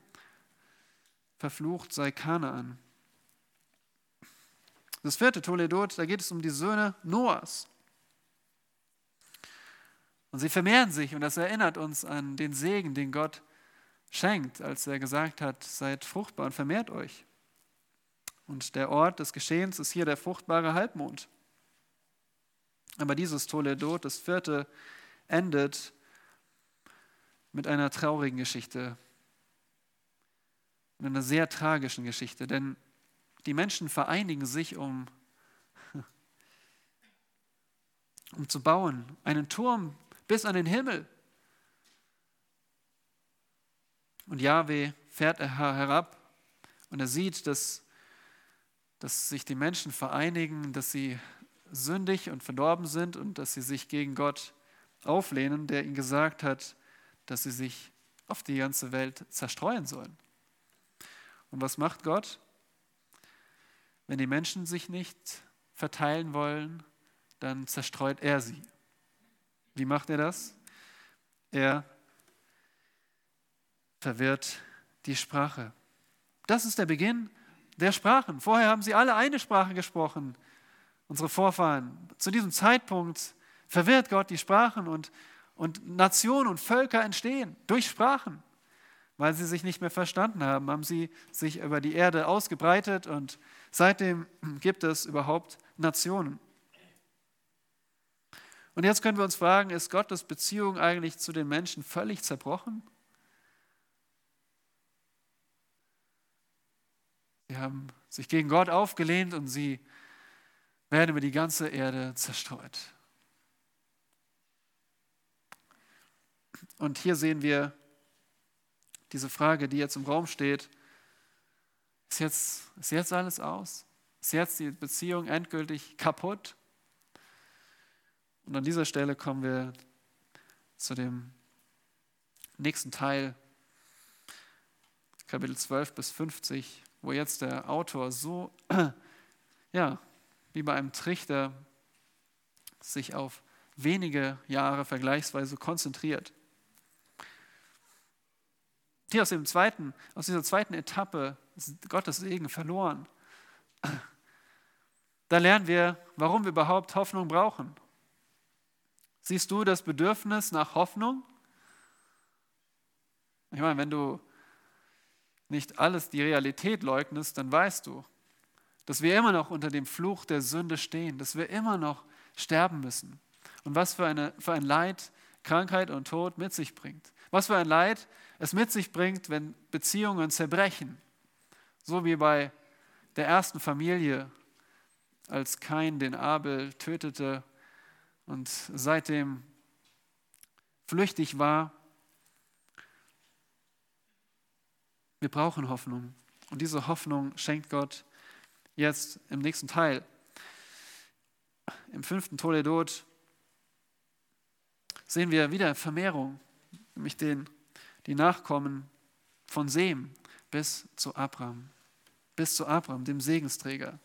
verflucht sei Kanaan. Das vierte Toledot, da geht es um die Söhne Noahs. Und sie vermehren sich und das erinnert uns an den Segen, den Gott schenkt, als er gesagt hat, seid fruchtbar und vermehrt euch. Und der Ort des Geschehens ist hier der fruchtbare Halbmond. Aber dieses Toledot, das vierte, endet mit einer traurigen Geschichte, mit einer sehr tragischen Geschichte, denn die Menschen vereinigen sich, um, um zu bauen, einen Turm bis an den Himmel. Und Yahweh fährt herab und er sieht, dass, dass sich die Menschen vereinigen, dass sie sündig und verdorben sind und dass sie sich gegen Gott auflehnen, der ihnen gesagt hat, dass sie sich auf die ganze Welt zerstreuen sollen. Und was macht Gott? Wenn die Menschen sich nicht verteilen wollen, dann zerstreut er sie. Wie macht er das? Er verwirrt die Sprache. Das ist der Beginn der Sprachen. Vorher haben sie alle eine Sprache gesprochen, unsere Vorfahren. Zu diesem Zeitpunkt verwirrt Gott die Sprachen und, und Nationen und Völker entstehen durch Sprachen. Weil sie sich nicht mehr verstanden haben, haben sie sich über die Erde ausgebreitet und seitdem *clears throat* gibt es überhaupt Nationen. Und jetzt können wir uns fragen, ist Gottes Beziehung eigentlich zu den Menschen völlig zerbrochen? Sie haben sich gegen Gott aufgelehnt und sie werden über die ganze Erde zerstreut. Und hier sehen wir diese Frage, die jetzt im Raum steht. Ist jetzt, ist jetzt alles aus? Ist jetzt die Beziehung endgültig kaputt? Und an dieser Stelle kommen wir zu dem nächsten Teil, Kapitel 12 bis 50, wo jetzt der Autor so, *clears throat* ja, wie bei einem Trichter sich auf wenige Jahre vergleichsweise konzentriert. Hier aus, dem zweiten, aus dieser zweiten Etappe Gottes Segen verloren. Da lernen wir, warum wir überhaupt Hoffnung brauchen. Siehst du das Bedürfnis nach Hoffnung? Ich meine, wenn du nicht alles die Realität leugnest, dann weißt du, dass wir immer noch unter dem Fluch der Sünde stehen, dass wir immer noch sterben müssen. Und was für, eine, für ein Leid Krankheit und Tod mit sich bringt. Was für ein Leid es mit sich bringt, wenn Beziehungen zerbrechen. So wie bei der ersten Familie, als Kain den Abel tötete und seitdem flüchtig war. Wir brauchen Hoffnung. Und diese Hoffnung schenkt Gott jetzt im nächsten Teil. Im fünften Toledot sehen wir wieder Vermehrung, nämlich den, die Nachkommen von Sem bis zu Abraham, bis zu Abraham, dem Segensträger.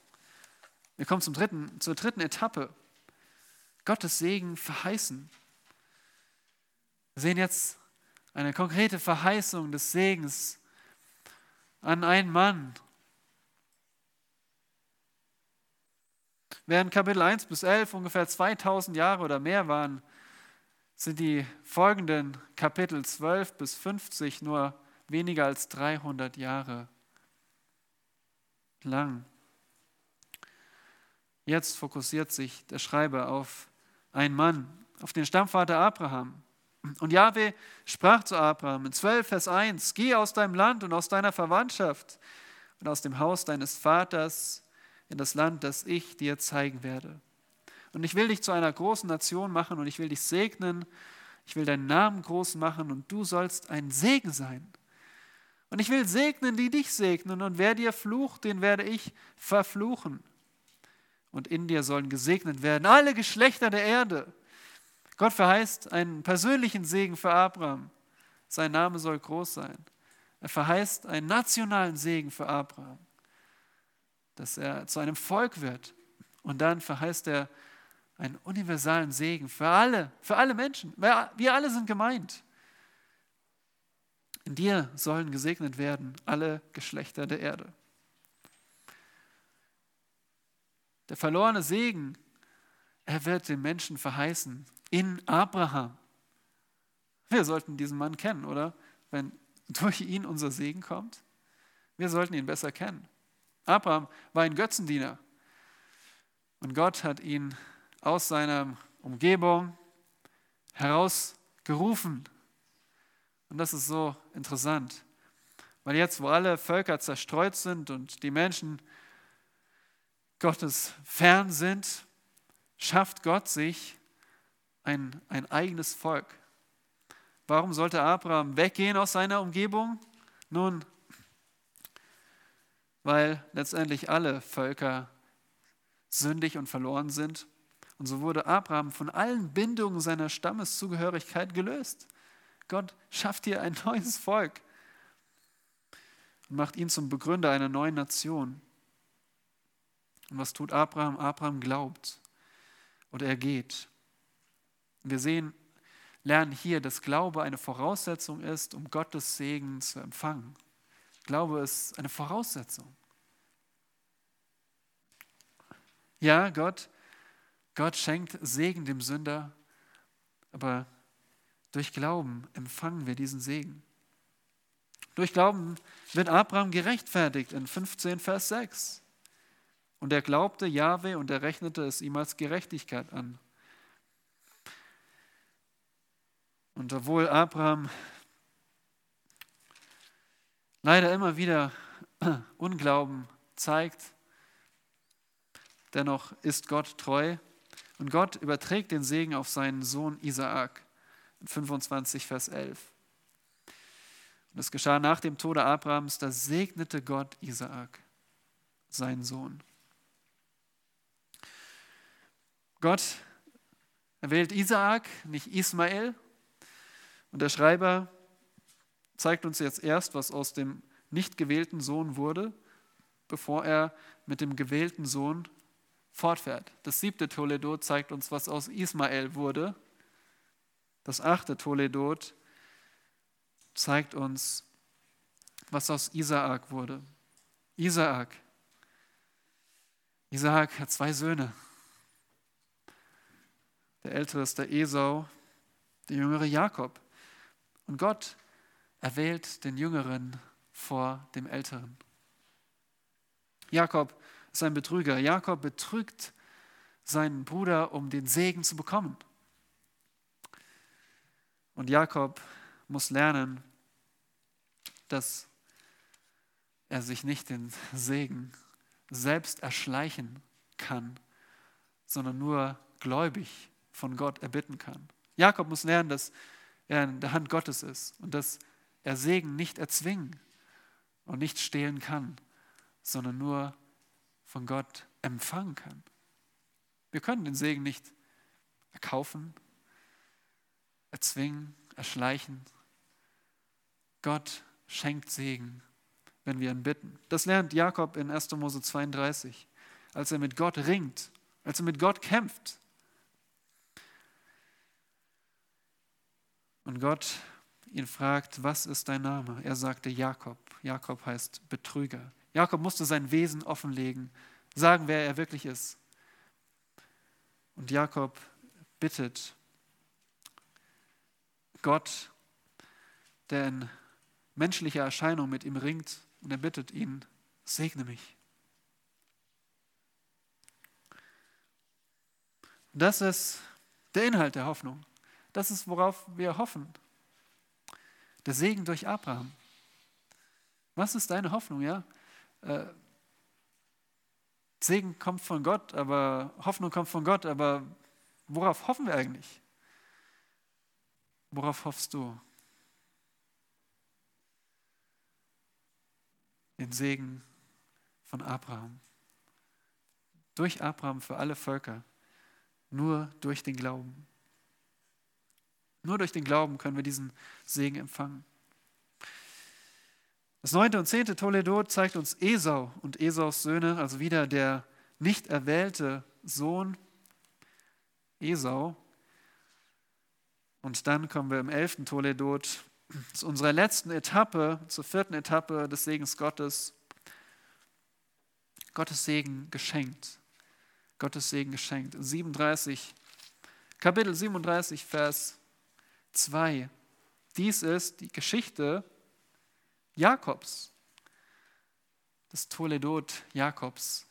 Wir kommen zum dritten, zur dritten Etappe. Gottes Segen verheißen. Wir sehen jetzt eine konkrete Verheißung des Segens an einen Mann. Während Kapitel 1 bis 11 ungefähr 2000 Jahre oder mehr waren, sind die folgenden Kapitel 12 bis 50 nur weniger als 300 Jahre lang. Jetzt fokussiert sich der Schreiber auf einen Mann, auf den Stammvater Abraham. Und Jahwe sprach zu Abraham in 12 Vers 1, geh aus deinem Land und aus deiner Verwandtschaft und aus dem Haus deines Vaters in das Land, das ich dir zeigen werde. Und ich will dich zu einer großen Nation machen und ich will dich segnen. Ich will deinen Namen groß machen und du sollst ein Segen sein. Und ich will segnen, die dich segnen. Und wer dir flucht, den werde ich verfluchen. Und in dir sollen gesegnet werden alle Geschlechter der Erde. Gott verheißt einen persönlichen Segen für Abraham. Sein Name soll groß sein. Er verheißt einen nationalen Segen für Abraham, dass er zu einem Volk wird. Und dann verheißt er einen universalen Segen für alle, für alle Menschen. Wir alle sind gemeint. In dir sollen gesegnet werden alle Geschlechter der Erde. Der verlorene Segen, er wird den Menschen verheißen in Abraham. Wir sollten diesen Mann kennen, oder? Wenn durch ihn unser Segen kommt. Wir sollten ihn besser kennen. Abraham war ein Götzendiener. Und Gott hat ihn aus seiner Umgebung herausgerufen. Und das ist so interessant, weil jetzt, wo alle Völker zerstreut sind und die Menschen Gottes fern sind, schafft Gott sich ein, ein eigenes Volk. Warum sollte Abraham weggehen aus seiner Umgebung? Nun, weil letztendlich alle Völker sündig und verloren sind und so wurde Abraham von allen Bindungen seiner Stammeszugehörigkeit gelöst. Gott schafft hier ein *laughs* neues Volk und macht ihn zum Begründer einer neuen Nation. Und was tut Abraham? Abraham glaubt oder er geht. Wir sehen, lernen hier, dass Glaube eine Voraussetzung ist, um Gottes Segen zu empfangen. Glaube ist eine Voraussetzung. Ja, Gott Gott schenkt Segen dem Sünder, aber durch Glauben empfangen wir diesen Segen. Durch Glauben wird Abraham gerechtfertigt in 15 Vers 6. Und er glaubte Jahwe und er rechnete es ihm als Gerechtigkeit an. Und obwohl Abraham leider immer wieder *clears throat* Unglauben zeigt, dennoch ist Gott treu und Gott überträgt den Segen auf seinen Sohn Isaak. 25, Vers 11. Und es geschah nach dem Tode Abrahams, da segnete Gott Isaak, seinen Sohn. Gott Er wählt Isaak, nicht Ismael. Und der Schreiber zeigt uns jetzt erst, was aus dem nicht gewählten Sohn wurde, bevor er mit dem gewählten Sohn fortfährt. Das siebte Toledot zeigt uns, was aus Ismael wurde. Das achte Toledot zeigt uns, was aus Isaak wurde. Isaak. Isaak hat zwei Söhne. Der ältere ist der Esau, der jüngere Jakob. Und Gott erwählt den Jüngeren vor dem Älteren. Jakob ist ein Betrüger. Jakob betrügt seinen Bruder, um den Segen zu bekommen. Und Jakob muss lernen, dass er sich nicht den Segen selbst erschleichen kann, sondern nur gläubig von Gott erbitten kann. Jakob muss lernen, dass er in der Hand Gottes ist und dass er Segen nicht erzwingen und nicht stehlen kann, sondern nur von Gott empfangen kann. Wir können den Segen nicht erkaufen, erzwingen, erschleichen. Gott schenkt Segen, wenn wir ihn bitten. Das lernt Jakob in 1. Mose 32, als er mit Gott ringt, als er mit Gott kämpft. Und Gott ihn fragt, was ist dein Name? Er sagte Jakob. Jakob heißt Betrüger. Jakob musste sein Wesen offenlegen, sagen, wer er wirklich ist. Und Jakob bittet Gott, der in menschlicher Erscheinung mit ihm ringt, und er bittet ihn, segne mich. Das ist der Inhalt der Hoffnung. Das ist, worauf wir hoffen. Der Segen durch Abraham. Was ist deine Hoffnung, ja? Äh, Segen kommt von Gott, aber Hoffnung kommt von Gott, aber worauf hoffen wir eigentlich? Worauf hoffst du? Den Segen von Abraham. Durch Abraham für alle Völker. Nur durch den Glauben. Nur durch den Glauben können wir diesen Segen empfangen. Das neunte und zehnte Toledo zeigt uns Esau und Esaus Söhne, also wieder der nicht erwählte Sohn Esau. Und dann kommen wir im elften Toledot zu unserer letzten Etappe, zur vierten Etappe des Segens Gottes. Gottes Segen geschenkt. Gottes Segen geschenkt. 37, Kapitel 37, Vers 2. Dies ist die Geschichte Jakobs, das Toledot Jakobs.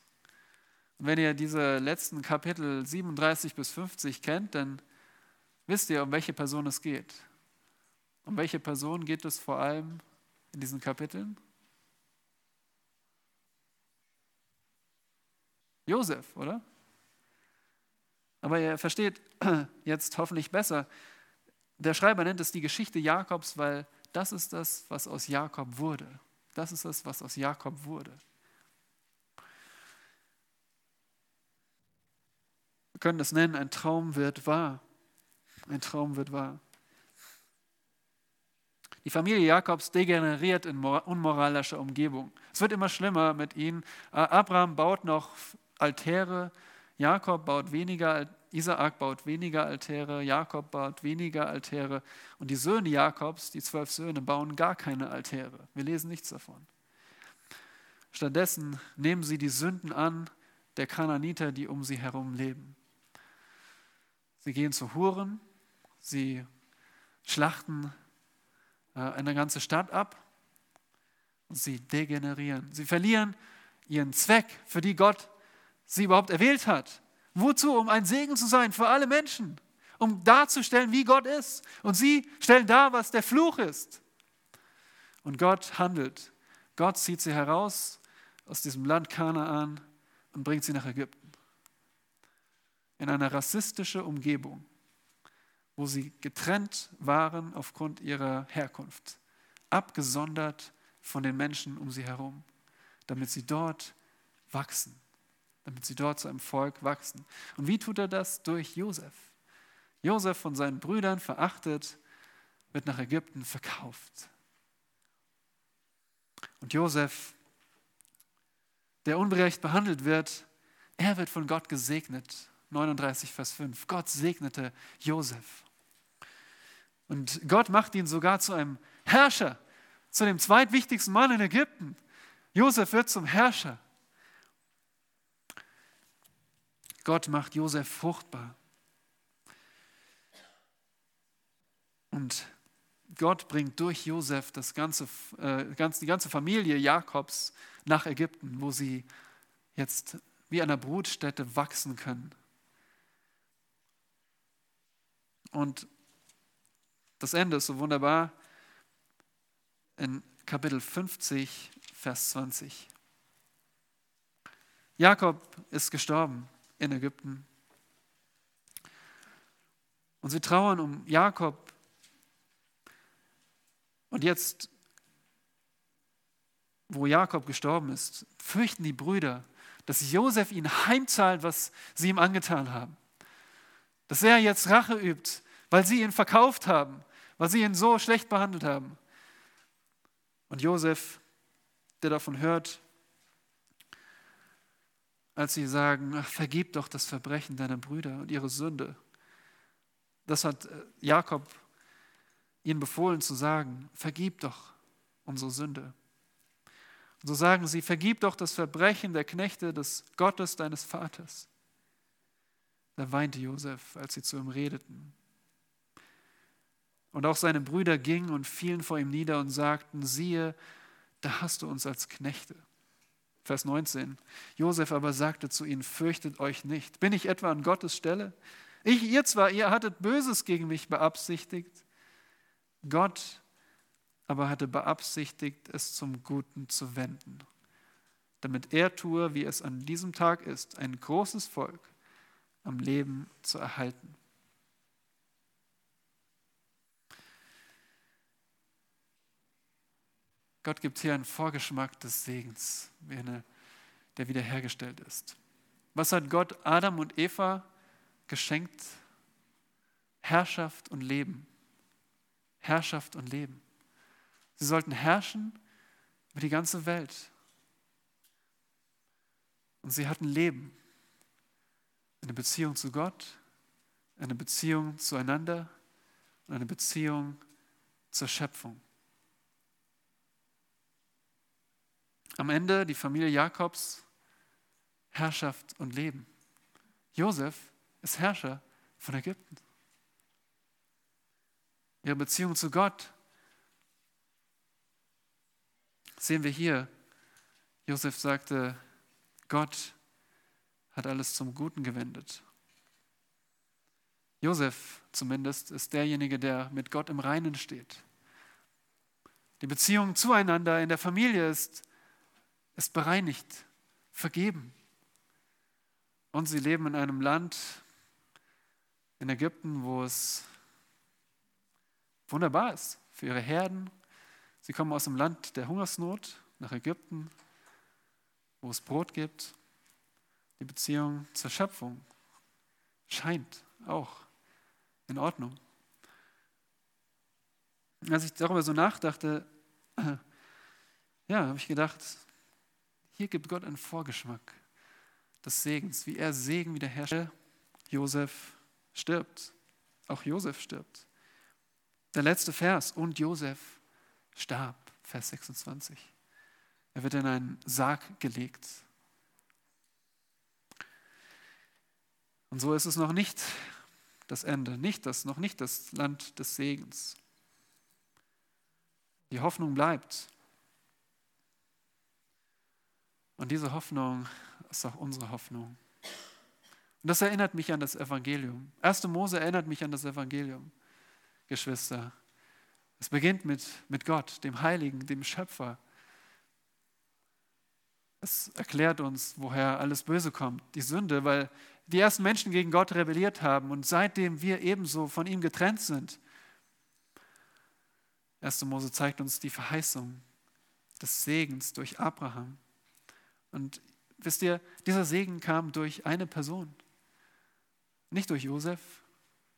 Und wenn ihr diese letzten Kapitel 37 bis 50 kennt, dann wisst ihr, um welche Person es geht. Um welche Person geht es vor allem in diesen Kapiteln? Josef, oder? Aber ihr versteht *clears throat* jetzt hoffentlich besser, der Schreiber nennt es die Geschichte Jakobs, weil das ist das, was aus Jakob wurde. Das ist das, was aus Jakob wurde. Wir können es nennen, ein Traum wird wahr. Ein Traum wird wahr. Die Familie Jakobs degeneriert in unmoralischer Umgebung. Es wird immer schlimmer mit ihnen. Abraham baut noch Altäre, Jakob baut weniger Isaak baut weniger Altäre, Jakob baut weniger Altäre und die Söhne Jakobs, die zwölf Söhne, bauen gar keine Altäre. Wir lesen nichts davon. Stattdessen nehmen sie die Sünden an der Kananiter, die um sie herum leben. Sie gehen zu Huren, sie schlachten äh, eine ganze Stadt ab und sie degenerieren. Sie verlieren ihren Zweck, für die Gott sie überhaupt erwählt hat. Wozu? Um ein Segen zu sein für alle Menschen, um darzustellen, wie Gott ist. Und sie stellen dar, was der Fluch ist. Und Gott handelt. Gott zieht sie heraus aus diesem Land Kanaan und bringt sie nach Ägypten. In eine rassistische Umgebung, wo sie getrennt waren aufgrund ihrer Herkunft, abgesondert von den Menschen um sie herum, damit sie dort wachsen damit sie dort zu einem Volk wachsen. Und wie tut er das? Durch Josef. Josef von seinen Brüdern verachtet, wird nach Ägypten verkauft. Und Josef, der unberecht behandelt wird, er wird von Gott gesegnet. 39, Vers 5. Gott segnete Josef. Und Gott macht ihn sogar zu einem Herrscher, zu dem zweitwichtigsten Mann in Ägypten. Josef wird zum Herrscher. Gott macht Josef fruchtbar. Und Gott bringt durch Josef das ganze, äh, die ganze Familie Jakobs nach Ägypten, wo sie jetzt wie einer Brutstätte wachsen können. Und das Ende ist so wunderbar in Kapitel 50, Vers 20. Jakob ist gestorben in Ägypten. Und sie trauern um Jakob. Und jetzt, wo Jakob gestorben ist, fürchten die Brüder, dass Josef ihnen heimzahlt, was sie ihm angetan haben. Dass er jetzt Rache übt, weil sie ihn verkauft haben, weil sie ihn so schlecht behandelt haben. Und Josef, der davon hört, als sie sagen, ach, vergib doch das Verbrechen deiner Brüder und ihre Sünde. Das hat äh, Jakob ihnen befohlen zu sagen, vergib doch unsere Sünde. Und so sagen sie, vergib doch das Verbrechen der Knechte des Gottes deines Vaters. Da weinte Josef, als sie zu ihm redeten. Und auch seine Brüder gingen und fielen vor ihm nieder und sagten, siehe, da hast du uns als Knechte. Vers 19. Josef aber sagte zu ihnen, fürchtet euch nicht. Bin ich etwa an Gottes Stelle? Ich, ihr zwar, ihr hattet Böses gegen mich beabsichtigt. Gott aber hatte beabsichtigt, es zum Guten zu wenden, damit er tue, wie es an diesem Tag ist, ein großes Volk am Leben zu erhalten. Gott gibt hier einen Vorgeschmack des Segens, der wiederhergestellt ist. Was hat Gott Adam und Eva geschenkt? Herrschaft und Leben. Herrschaft und Leben. Sie sollten herrschen über die ganze Welt. Und sie hatten Leben. Eine Beziehung zu Gott, eine Beziehung zueinander und eine Beziehung zur Schöpfung. Am Ende die Familie Jakobs, Herrschaft und Leben. Josef ist Herrscher von Ägypten. Ihre Beziehung zu Gott sehen wir hier. Josef sagte, Gott hat alles zum Guten gewendet. Josef zumindest ist derjenige, der mit Gott im Reinen steht. Die Beziehung zueinander in der Familie ist ist bereinigt, vergeben. Und sie leben in einem Land, in Ägypten, wo es wunderbar ist für ihre Herden. Sie kommen aus dem Land der Hungersnot nach Ägypten, wo es Brot gibt. Die Beziehung zur Schöpfung scheint auch in Ordnung. Als ich darüber so nachdachte, *clears throat* ja, habe ich gedacht, hier gibt Gott einen Vorgeschmack des Segens, wie er Segen wiederherstellt. Josef stirbt. Auch Josef stirbt. Der letzte Vers. Und Josef starb. Vers 26. Er wird in einen Sarg gelegt. Und so ist es noch nicht das Ende, nicht das, noch nicht das Land des Segens. Die Hoffnung bleibt. Und diese Hoffnung ist auch unsere Hoffnung. Und das erinnert mich an das Evangelium. 1. Mose erinnert mich an das Evangelium, Geschwister. Es beginnt mit, mit Gott, dem Heiligen, dem Schöpfer. Es erklärt uns, woher alles Böse kommt, die Sünde, weil die ersten Menschen gegen Gott rebelliert haben und seitdem wir ebenso von ihm getrennt sind. 1. Mose zeigt uns die Verheißung des Segens durch Abraham. Und wisst ihr, dieser Segen kam durch eine Person. Nicht durch Josef,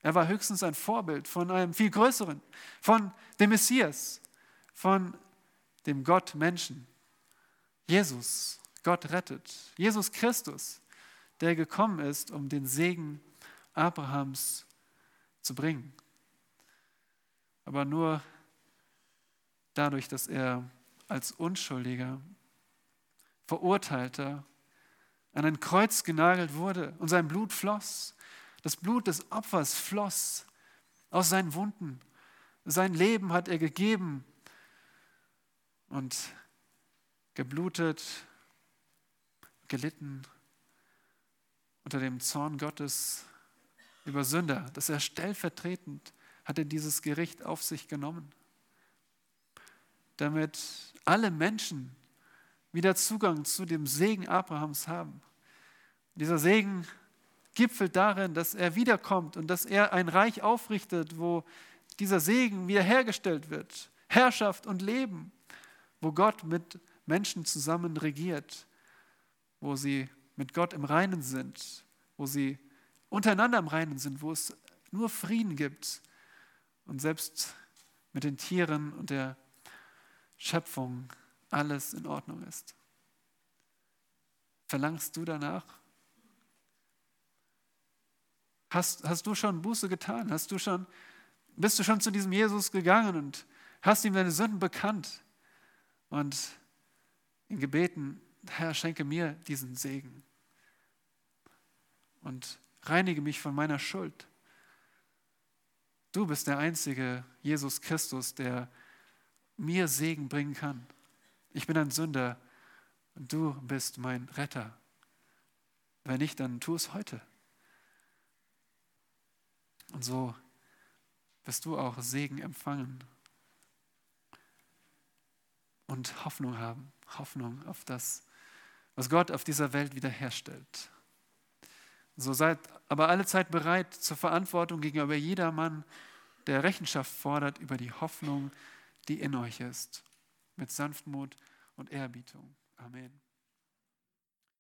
Er war höchstens ein Vorbild von einem viel größeren, von dem Messias, von dem Gott Menschen. Jesus, Gott rettet. Jesus Christus, der gekommen ist, um den Segen Abrahams zu bringen. Aber nur dadurch, dass er als Unschuldiger, Verurteilter an ein Kreuz genagelt wurde und sein Blut floss. Das Blut des Opfers floss aus seinen Wunden. Sein Leben hat er gegeben und geblutet, gelitten unter dem Zorn Gottes über Sünder, dass er stellvertretend hatte dieses Gericht auf sich genommen, damit alle Menschen wieder Zugang zu dem Segen Abrahams haben. Dieser Segen gipfelt darin, dass er wiederkommt und dass er ein Reich aufrichtet, wo dieser Segen wiederhergestellt wird. Herrschaft und Leben, wo Gott mit Menschen zusammen regiert, wo sie mit Gott im Reinen sind, wo sie untereinander im Reinen sind, wo es nur Frieden gibt und selbst mit den Tieren und der Schöpfung alles in Ordnung ist. Verlangst du danach? Hast, hast du schon Buße getan? Hast du schon, bist du schon zu diesem Jesus gegangen und hast ihm deine Sünden bekannt und in gebeten, Herr, schenke mir diesen Segen und reinige mich von meiner Schuld. Du bist der einzige Jesus Christus, der mir Segen bringen kann. Ich bin ein Sünder und du bist mein Retter. Wenn nicht, dann tu es heute. Und so wirst du auch Segen empfangen und Hoffnung haben. Hoffnung auf das, was Gott auf dieser Welt wiederherstellt. So seid aber alle Zeit bereit zur Verantwortung gegenüber jedermann, der Rechenschaft fordert über die Hoffnung, die in euch ist, mit Sanftmut und Ehrerbietung. Amen.